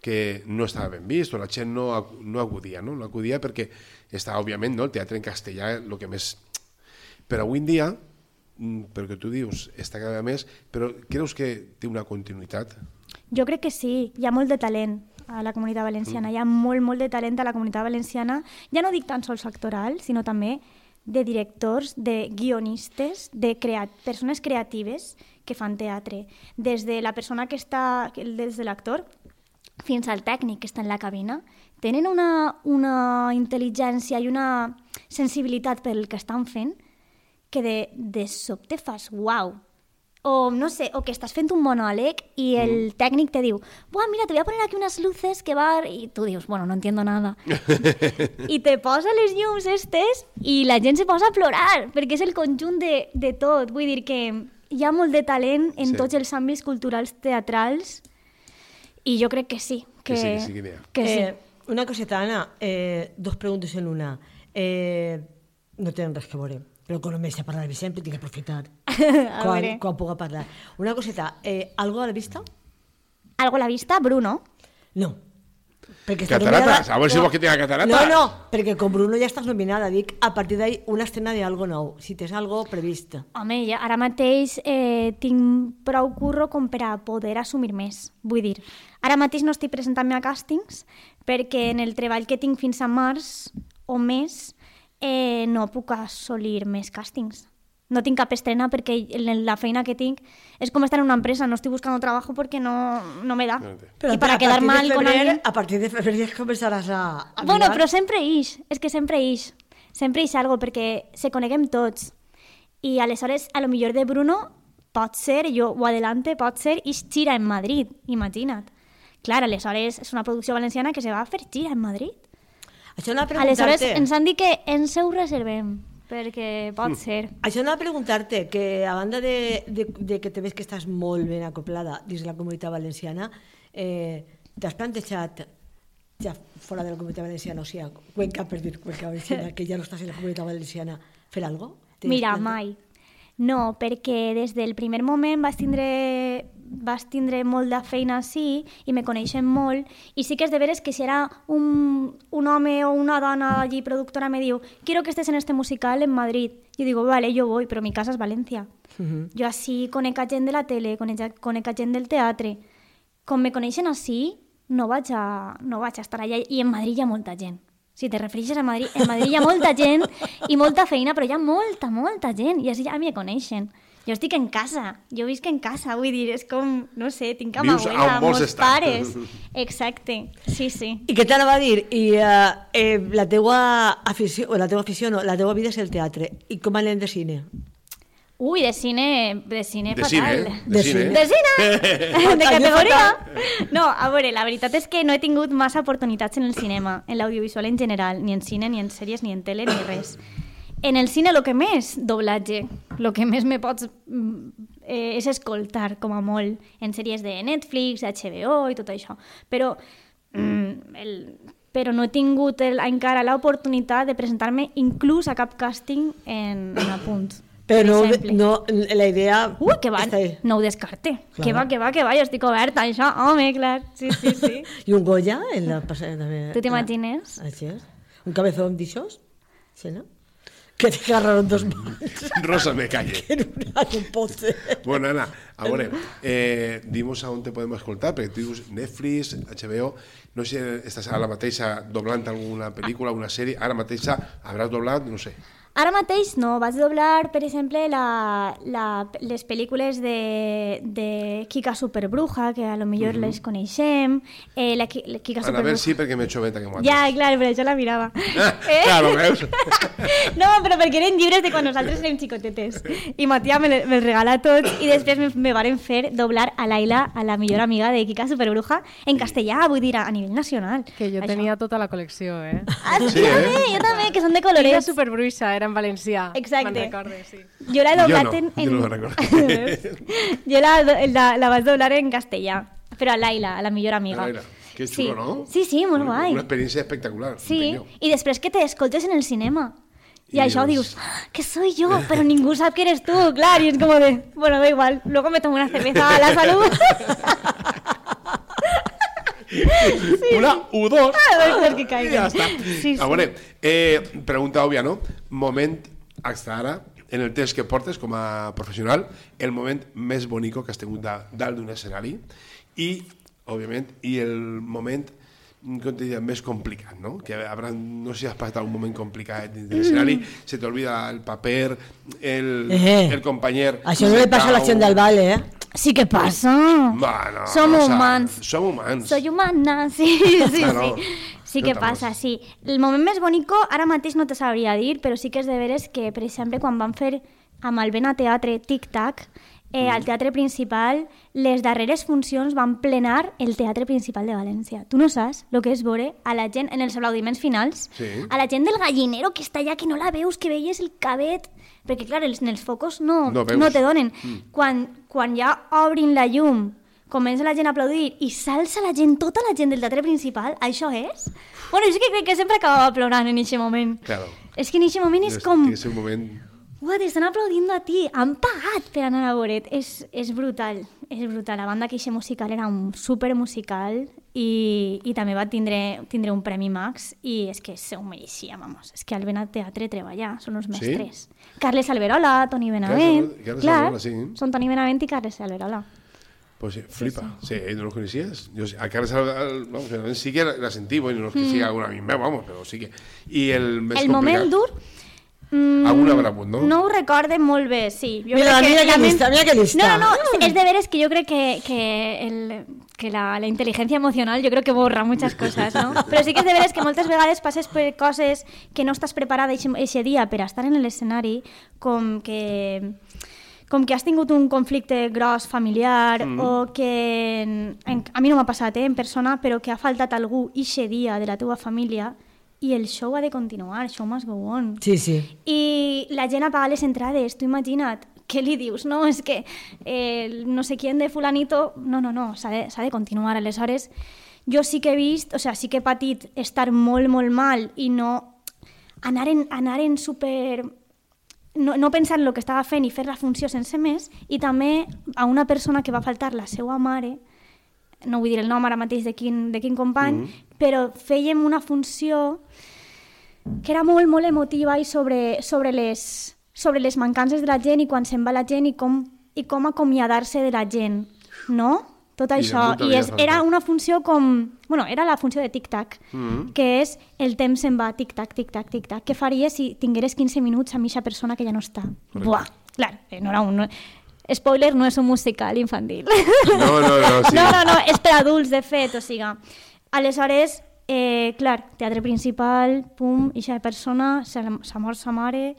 que no estava ben vist o la gent no, no acudia, no? No acudia perquè està, òbviament, no? el teatre en castellà el que més... Però avui en dia, mm, pel que tu dius, està cada vegada més, però creus que té una continuïtat? Jo crec que sí, hi ha molt de talent a la comunitat valenciana, hi ha molt, molt de talent a la comunitat valenciana, ja no dic tan sols actoral, sinó també de directors, de guionistes, de crea persones creatives que fan teatre. Des de la persona que està, des de l'actor, fins al tècnic que està en la cabina, tenen una, una intel·ligència i una sensibilitat pel que estan fent que de, de sobte fas uau. O, no sé, o que estàs fent un monòleg i el tècnic te diu Buah, mira, te voy a poner aquí unas luces que va... I tu dius, bueno, no entiendo nada. I te posa les llums estes i la gent se posa a plorar, perquè és el conjunt de, de tot. Vull dir que hi ha molt de talent en Sí. tots els àmbits culturals teatrals i jo crec que sí. Que, Que sí, que sí que que sí. Eh, una coseta, Ana, eh, dos preguntes en una. Eh, no tenen res que veure, però com només sé parlar de sempre, tinc que aprofitar quan, quan puga parlar. Una coseta, eh, algo a la vista? Algo a la vista, Bruno. No. Perquè Cataratas, nominada- a veure si vols que tinga cataratas. No, no, perquè con Bruno ja estàs nominada. Dic, a partir d'ahí, una escena de algo nou. Si tens algo previst. Home, ja, ara mateix eh, tinc prou curro com per a poder assumir més. Vull dir, ara mateix no estic presentant-me a càstings perquè en el treball que tinc fins a març o més eh, no puc assolir més càstings. No tinc cap estrena perquè la feina que tinc és com estar en una empresa, no estic buscando trabajo porque no, no me da. Però y para a quedar mal con febrer- alguien... A partir de febrer ja començaràs a, a Bueno, mirar. però sempre ix, és que sempre ix. Sempre ix algo, perquè se coneguem tots. I aleshores, a lo millor de Bruno, pot ser, jo ho adelante, pot ser, ix gira en Madrid, imagina't. Clar, aleshores és una producció valenciana que se va a fer gira en Madrid. Això anava a Aleshores preguntar-te. ens han dit que ens ho reservem, perquè pot ser. Això anava a preguntar-te, que a banda de, de, de que te ves que estàs molt ben acoplada dins la comunitat valenciana, eh, t'has plantejat ja fora de la comunitat valenciana, o sigui, Cuenca, per dir Cuenca valenciana, que ja no estàs en la comunitat valenciana, fer algo? Tens Mira, plante- mai. No, perquè des del primer moment vas tindre, vas tindre molt de feina així i me coneixen molt i sí que és de veres que si era un, un home o una dona allí productora me diu quiero que estés en este musical en Madrid. Yo digo, vale, yo voy, però mi casa és València. Mhm. Jo així conec gent de la tele, conec conec gent del teatre. Com me coneixen així, no vaig a, no vaig a estar allà. I en Madrid hi ha molta gent. Si te refereixes a Madrid, en Madrid hi ha molta gent i molta feina, però hi ha molta, molta gent. I així ja me coneixen. Jo estic en casa, jo visc en casa, vull dir, és com, no sé, tinc a ma abuela, vols molts estar. pares. Exacte, sí, sí. I què t'anava a dir? I eh, eh, la teua afició, o la teua afició no, la teua vida és el teatre. I com anem de cine? Ui, de cine, de cine De fatal. cine, eh? De cine. De cine! de categoria! No, a veure, la veritat és que no he tingut massa oportunitats en el cinema, en l'audiovisual en general, ni en cine, ni en sèries, ni en tele, ni res. En el cine, el que més, doblatge. El que més me pots... mm, Eh, és escoltar, com a molt, en sèries de Netflix, HBO i tot això. Però, mm, el, però no he tingut el, encara l'oportunitat de presentar-me inclús a cap càsting en, en apunt. Però no, no, la idea... Ui, que va, no ho descarte. Clar. Que va, que va, que va, jo estic oberta això. Home, clar, sí, sí, sí. I un Goya en la també. Tu t'imagines? Així és. Un cabezón d'aixòs? Sí, no? Que te agarraron dos mans Rosa me calle. en una, un poste. Bueno, Ana, a veure, eh, dimos a on te podem escoltar, perquè tu dius Netflix, HBO, no sé si estàs ara mateixa doblant alguna pel·lícula, alguna sèrie, ara mateixa hauràs doblat, no sé. Ara mateix no, vaig doblar, per exemple, la, la, les pel·lícules de, de Kika Superbruja, que a lo millor Mhm. les coneixem, eh, la, la Kika Superbruja... veure sí, perquè m'he hecho veta que m'ho Ja, clar, però jo la mirava. Eh? Claro, veus? No, però perquè eren llibres de quan nosaltres érem xicotetes. I Matia me, me regala tots i després me, me varen fer doblar a Laila, a la millor amiga de Kika Superbruja, en castellà, vull dir, a, a nivell nacional. Que jo Això. tenia tota la col·lecció, eh? Ah, sí, Sí, jo eh? també, jo també, que són de colorets. superbruixa, era en valencià. Exacte. Recorde, sí. Jo doblat no, en... jo en... no me'n recordo. jo la, la, la vaig doblar en castellà, però a Laila, a la millor amiga. Laila, que sí. xulo, no? Sí, sí, molt Una- guai. Una experiència espectacular. Sí, i després que te escoltes en el cinema. I, I això dius- "Ah, que soy yo, pero ningú sap que eres tú, claro, y es como de, bueno, da igual, luego me tomo una cerveza a la salud. Una U2. Ah, doncs que I caiguen. ja està. Sí, A veure, eh, pregunta òbvia, no? Moment, hasta ara, en el temps que portes com a professional, el moment més bonico que has tingut da, dalt d'un escenari i, òbviament, i el moment com te diria, més complicat, no? Que habrà, no sé si has passat algun moment complicat dins de l'escenari, se t'olvida el paper, el, Eh. el companyer... Això no li passa a la gent del Vale, eh? Sí que passa. Bueno, Som Rosa, humans. Som humans. Soy humana, sí, sí, Claro. sí. Sí que passa, sí. El moment més bonico, ara mateix no te sabria dir, però sí que és de veres que, per exemple, quan van fer amb el Vena Teatre Tic Tac, eh, al teatre principal, les darreres funcions van plenar el teatre principal de València. Tu no saps el que és veure a la gent en els aplaudiments finals, Sí. a la gent del gallinero que està allà, que no la veus, que veies el cabet, perquè clar, els, en els focos no, No veus. no te donen. Mm. Quan, quan ja obrin la llum, comença la gent a aplaudir i s'alça la gent, tota la gent del teatre principal, això és? Bueno, és que crec que sempre acabava plorant en aquest moment. Claro. És que en aquest moment és És com... és un moment... Ua, t'estan aplaudint a ti, han pagat per anar a veure't. És, és brutal, és brutal. La banda Queixe Musical era un super musical i, i també va tindre, tindre un Premi Max i és que se ho mereixia, vamos. És que al Benat Teatre treballa, són Sí? mestres. Carles Alberola, Toni Benavent... Carles- Carles Clar, Alberola, sí. són Toni Benavent i Carles Alberola. Pues sí, flipa. Sí, no los conocías. Yo, sí, a Carles Al- Al- vamos, sí que la, la sentí, bueno, no es que siga alguna misma, vamos, pero sí que... Y el el moment dur... Mm, Alguna haurà hagut, no? No ho recorde molt bé, sí. Jo Mira, crec mira que ment- llista, mira que llista. No, no, no, és de veres que yo creo que, que, el, que la, la inteligencia emocional yo creo que borra muchas cosas, no? Però sí que és de veres que moltes vegades passes per coses que no estàs preparada ese dia per estar en l'escenari, com que com que has tingut un conflicte gros familiar mm. o que en, en, a mi no m'ha passat eh, en persona però que ha faltat algú ixe dia de la teva família i el show ha de continuar, show must go on Sí, sí. i la gent apaga les entrades, tu imagina't, què li dius? No, és que eh, no sé quién de fulanito... No, no, no, s'ha de, de continuar. Aleshores, jo sí que he vist, o sea, sí que he patit estar molt, molt mal i no anar en, anar en super... No, no pensar en el que estava fent i fer la funció sense més, i també a una persona que va faltar la seva mare, no vull dir el nom ara mateix de quin, de quin company, mm. Però fèiem una funció que era molt, molt emotiva i sobre, sobre, les, sobre les mancances de la gent i quan se'n va la gent i com, i com acomiadar-se de la gent, no? Tot I això. I és, era una funció com... Bueno, era la funció de tic-tac, Mm. que és el temps se'n va, tic-tac, tic-tac, tic-tac. Què faries si tingueres 15 minuts amb aquesta persona que ja no està? Buah, clar, eh, no era un... No, spoiler, no és un musical infantil. No, no, no, sí. No, no, no, és per adults, de fet, o sigui... Aleshores, eh, clar, teatre principal, pum, ixa persona, s'ha mort sa mare,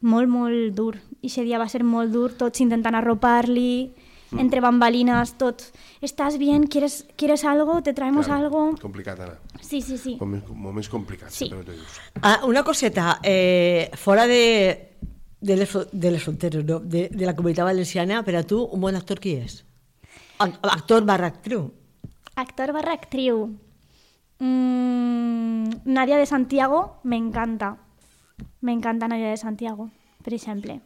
molt, molt dur. Ixe dia va ser molt dur, tots intentant arropar-li, Mm. entre bambalinas, tot. ¿Estás bien? ¿Quieres, ¿Quieres algo? ¿Te traemos Claro, algo? Complicat, Anna. Sí, sí, sí. Moments, moments complicats, Sí. sempre t'ho dius. Ah, una coseta, eh, fora de, de, les, de les fronteres, no? de, de la comunitat valenciana, per a tu, un bon actor qui és? Ac- Actor barra actriu. Actor barra actriu. Mm, Nadia de Santiago, me encanta. Me encanta Nadia de Santiago, per exemple.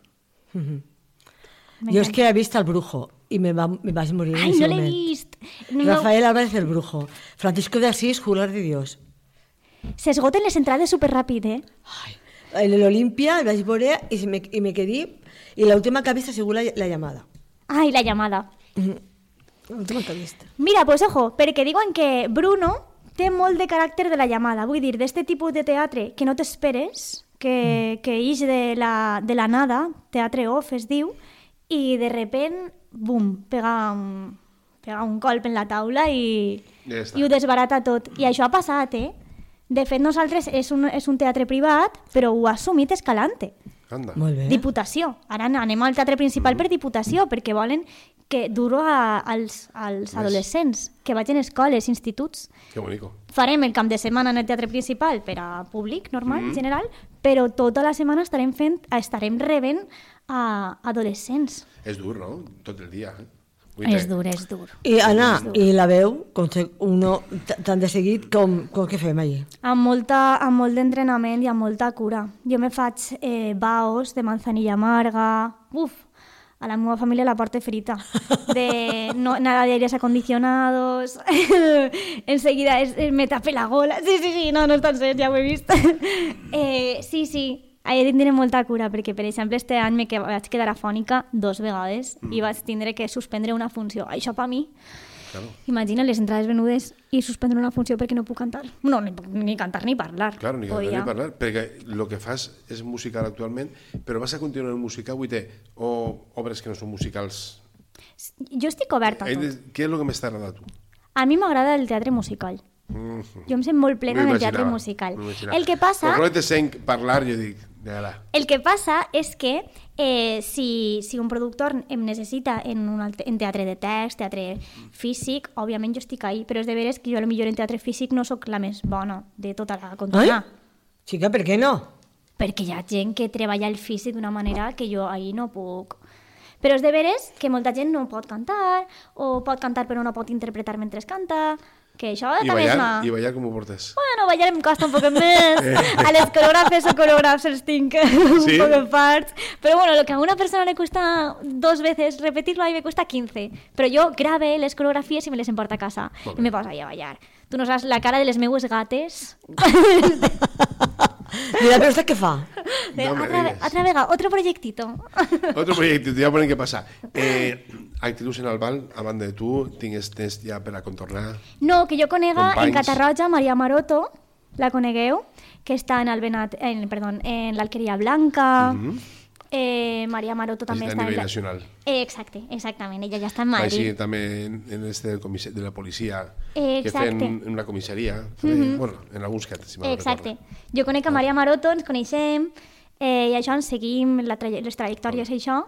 Me Jo és que he vist El Brujo i me, va, me vaig morir Ai, no l'he vist. No, Rafael Álvarez El Brujo. Francisco de Asís, Jugar de Dios. S'esgoten les entrades superràpid, eh? En l'Olimpia el vaig veure i, se me, i me quedé i l'última que he vist ha sigut la, la llamada. Ai, la llamada. Que he vist. Mira, pues ojo, perquè diuen que Bruno té molt de caràcter de la llamada. Vull dir, d'este tipus de teatre que no t'esperes, que, que ix de la, de la nada, teatre off es diu, i de repent, bum, pega un, pega un colp en la taula i, Ja està. i ho desbarata tot. I això ha passat, eh? De fet, nosaltres és un, és un teatre privat, però ho ha assumit Escalante. Anda. Molt bé. Diputació. Ara anem al teatre principal per Diputació, perquè volen que duro a, als, als adolescents, que vagin a escoles, instituts. Que bonico. Farem el camp de setmana en el teatre principal per a públic normal, general, però tota la setmana estarem fent, estarem rebent a adolescents. És dur, no? Tot el dia, eh? Vull És dur, és dur. I Anna, i la veu, com se, uno, t- tant de seguit, com, com que fem allí? Amb, molta, amb molt d'entrenament i amb molta cura. Jo me faig eh, baos de manzanilla amarga, uf, a la meva família la porta frita. De no, nada de aires acondicionados, enseguida es, es, me tape la gola. Sí, sí, sí, no, no és tan cert, ja ho he vist. eh, sí, sí, he de tindre molta cura, perquè, per exemple, este any me vaig quedar afònica dos vegades mm. i vaig tindre que suspendre una funció. Això per mi Claro. Imagina les entrades venudes i suspendre una funció perquè no puc cantar. No, ni, ni cantar ni parlar. Claro, ni cantar Podia. ni parlar, perquè el que fas és musical actualment, però vas a continuar en música, Guité, o obres que no són musicals? Jo estic oberta a He tot. de- Què és el que més t'agrada a tu? A mi m'agrada el teatre musical. Mm. Jo em sent molt plena del teatre musical. El que passa... Però quan te sent parlar, jo dic, mira, El que passa és que eh, si, si un productor em necessita en, un altre, en teatre de text, teatre físic, òbviament jo estic ahí, però és de veres que jo a lo millor en teatre físic no sóc la més bona de tota la Ai? contona. Xica, per què no? Perquè hi ha gent que treballa el físic d'una manera que jo ahí no puc. Però és de veres que molta gent no pot cantar, o pot cantar però no pot interpretar mentre canta, que això I també és ballar, una... i ballar com ho portes? Bueno, ballar em costa un poc més. A les coreògrafes o coreògrafs els tinc un Sí? poc en parts. Pero bueno, lo que a una persona le cuesta dos veces repetirlo, a mí me cuesta 15. Pero yo grave les coreografías y me les emporta a casa. Molt Y me paso ahí a ballar. Tu no saps la cara de les meues gates. Mira, però esta què fa? De, No digues. altra vega, otro proyectito. Otro proyecto, te voy a poner qué pasa. Eh, actitud en el Val, a banda de tu, tienes test ja per a contornar. No, que jo conega en Companys. Catarroja Maria Maroto, la conegueu, que està en el Benat, en, perdó, en l'Alqueria Blanca. eh, Maria Maroto també Està a nivell en... nacional. Eh, exacte, exactament, ella ja està en Així Madrid. també en, en este de la policia, Eh, que exacte. fem en una comissaria, mm bueno, en alguns casos, si no Exacte. recordo. Jo conec a Maria Maroto, ens coneixem, eh, i això ens seguim la traje les trajectòries i això.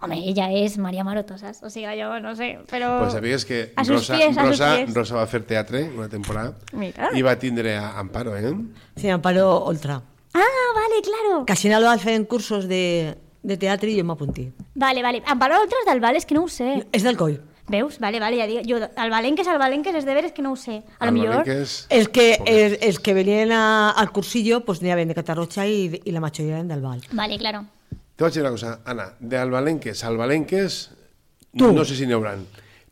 Home, ella és Maria Maroto, saps? O sigui, jo no sé, però... Pues sabies que A sus Rosa, pies, a sus Rosa, pies. Rosa va fer teatre una temporada Mira. i va tindre a Amparo, eh? Sí, Amparo Oltra. Ah, vale, claro. Al final van fent cursos de, de teatre i jo m'apunti. Vale, vale. Em parlo d'altres del Val, és que no ho sé. És del coll. Veus? Vale, vale, ja dic. Jo, el Valenques, el Valenques, és de veres que no ho sé. A lo millor... Valenques, Els que, els, els que venien a, al cursillo pues, n'hi havia de Catarroja i, i la majoria eren del Val. Vale, claro. Te vaig dir una cosa, Anna, de Albalenques a Albalenques, Tu. no sé si n'hi haurà.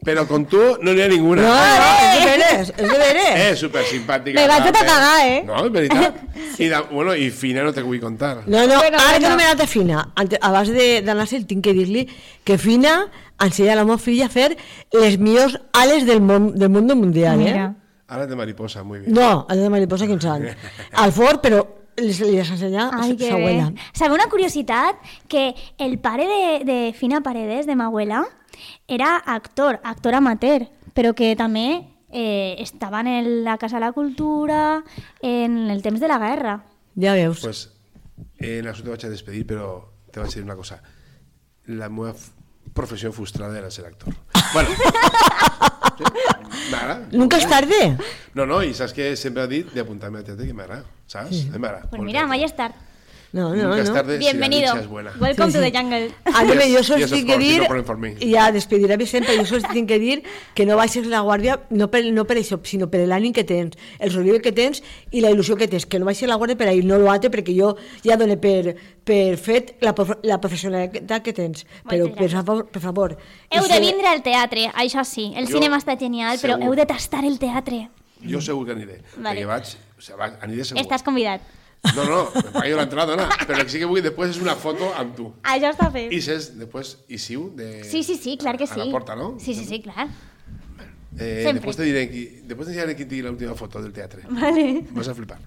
Però con tu no n'hi ha ninguna. No, no, és de veres, és de veres. Eh, super simpàtica. Me vaig a cagar, eh? No, és veritat. I, de, bueno, i Fina no te vull contar. No, no, Bueno, ara bueno. que no m'he anat a Fina, ante- abans de- d'anar-se'l tinc que dir-li que Fina ensenya a la meva filla a fer les millors ales del, món, del món mundial, eh? Mira. Ara de mariposa, muy bien. No, el de mariposa ens han. Al fort, però les, les ensenya Ai, que sa abuela. Sabe una curiositat? Que el pare de, de Fina Paredes, de ma abuela, era actor, actor amateur, però que també eh, estava en la Casa de la Cultura en el temps de la guerra. Ja veus. Pues, eh, en això te vaig a despedir, però te vaig a dir una cosa. La meva professió frustrada era ser actor. Bueno, sí, m'agrada. Nunca és tarde. No, no, i saps que sempre he dit d'apuntar-me a teatre que m'agrada, saps? A mi m'agrada. Pues mira, mai és tard. No, no, Nunca no. tarde si Bienvenido. buena. Welcome Sí, to sí. the jungle. A sols yes, of tinc que dir, i ja despediré sempre, jo sols tinc que dir que no baixes la guàrdia no per, no per això, sinó per l'ànim que tens, el somriure que tens i la il·lusió que tens, que no baixes la guàrdia per ahir, no l'altre, perquè jo ja dono per, per fet la, prof- la professionalitat que tens. Però, per favor, per favor... Heu de vindre al teatre, això sí. El Jo, cinema està genial, però segur. heu de tastar el teatre. Jo segur que aniré. Vale. Perquè vaig... O sigui, aniré segur. Estàs convidat. No, no, me pagué l'entrada, no. Però el que sí que vull després és una foto amb tu. Això està fet. I saps, després, i siu, de... Sí, sí, sí, clar que sí. A la porta, no? Sí, sí, sí, clar. Eh, Sempre. después te diré qui, después te diré tiene la última foto del teatre. Vale. Vas a flipar.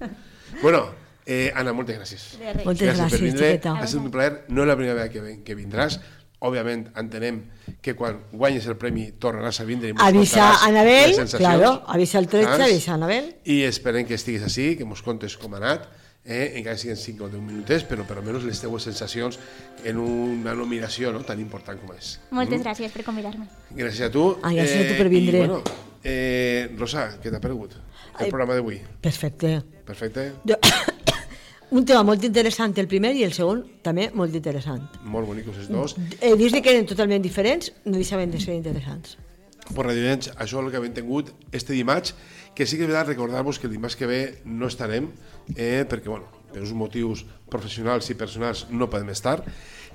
Bueno, eh, Ana, moltes gràcies. Moltes per gràcies, vindre. xiqueta. Ha sigut un plaer. No és la primera vegada que, ven- que vindràs. Òbviament, entenem que quan guanyes el premi tornaràs a vindre i mos Avisa Anabel, claro, avisa el 13, saps? avisa a Anabel. I esperem que estiguis així, que mos contes com ha anat, eh, encara siguin 5 o 10 minutets, però per almenys les teues sensacions en una nominació no, tan important com és. Moltes gràcies per convidar-me. Gràcies a tu. Ah, gràcies a tu per vindre. I, bueno, eh, Rosa, què t'ha paregut el Ai. programa d'avui? Perfecte. Perfecte? Jo... un tema molt interessant el primer i el segon també molt interessant. Molt bonics els dos. Eh, Dins de que eren totalment diferents, no deixaven de ser interessants. Per Radio Llenç, això és el que hem tingut este dimarts, que sí que és veritat recordar-vos que el dimarts que ve no estarem, eh, perquè, bueno, per uns motius professionals i personals no podem estar,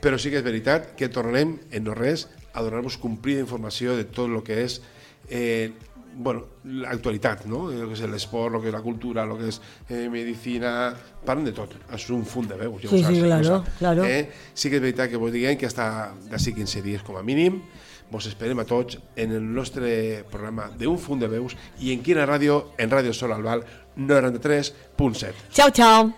però sí que és veritat que tornarem en no res a donar-vos complida informació de tot el que és eh, bueno, l'actualitat, no? El que és l'esport, el que és la cultura, el que és eh, medicina, parlen de tot. És un funt de veus, ja Sí, ho saps. sí, ho claro, saps. claro. Eh? Sí que és veritat que vos diguem que hasta d'ací 15 dies com a mínim vos esperem a tots en el nostre programa d'un funt de veus i en quina ràdio? En Ràdio Sol Albal 93.7. Ciao, ciao.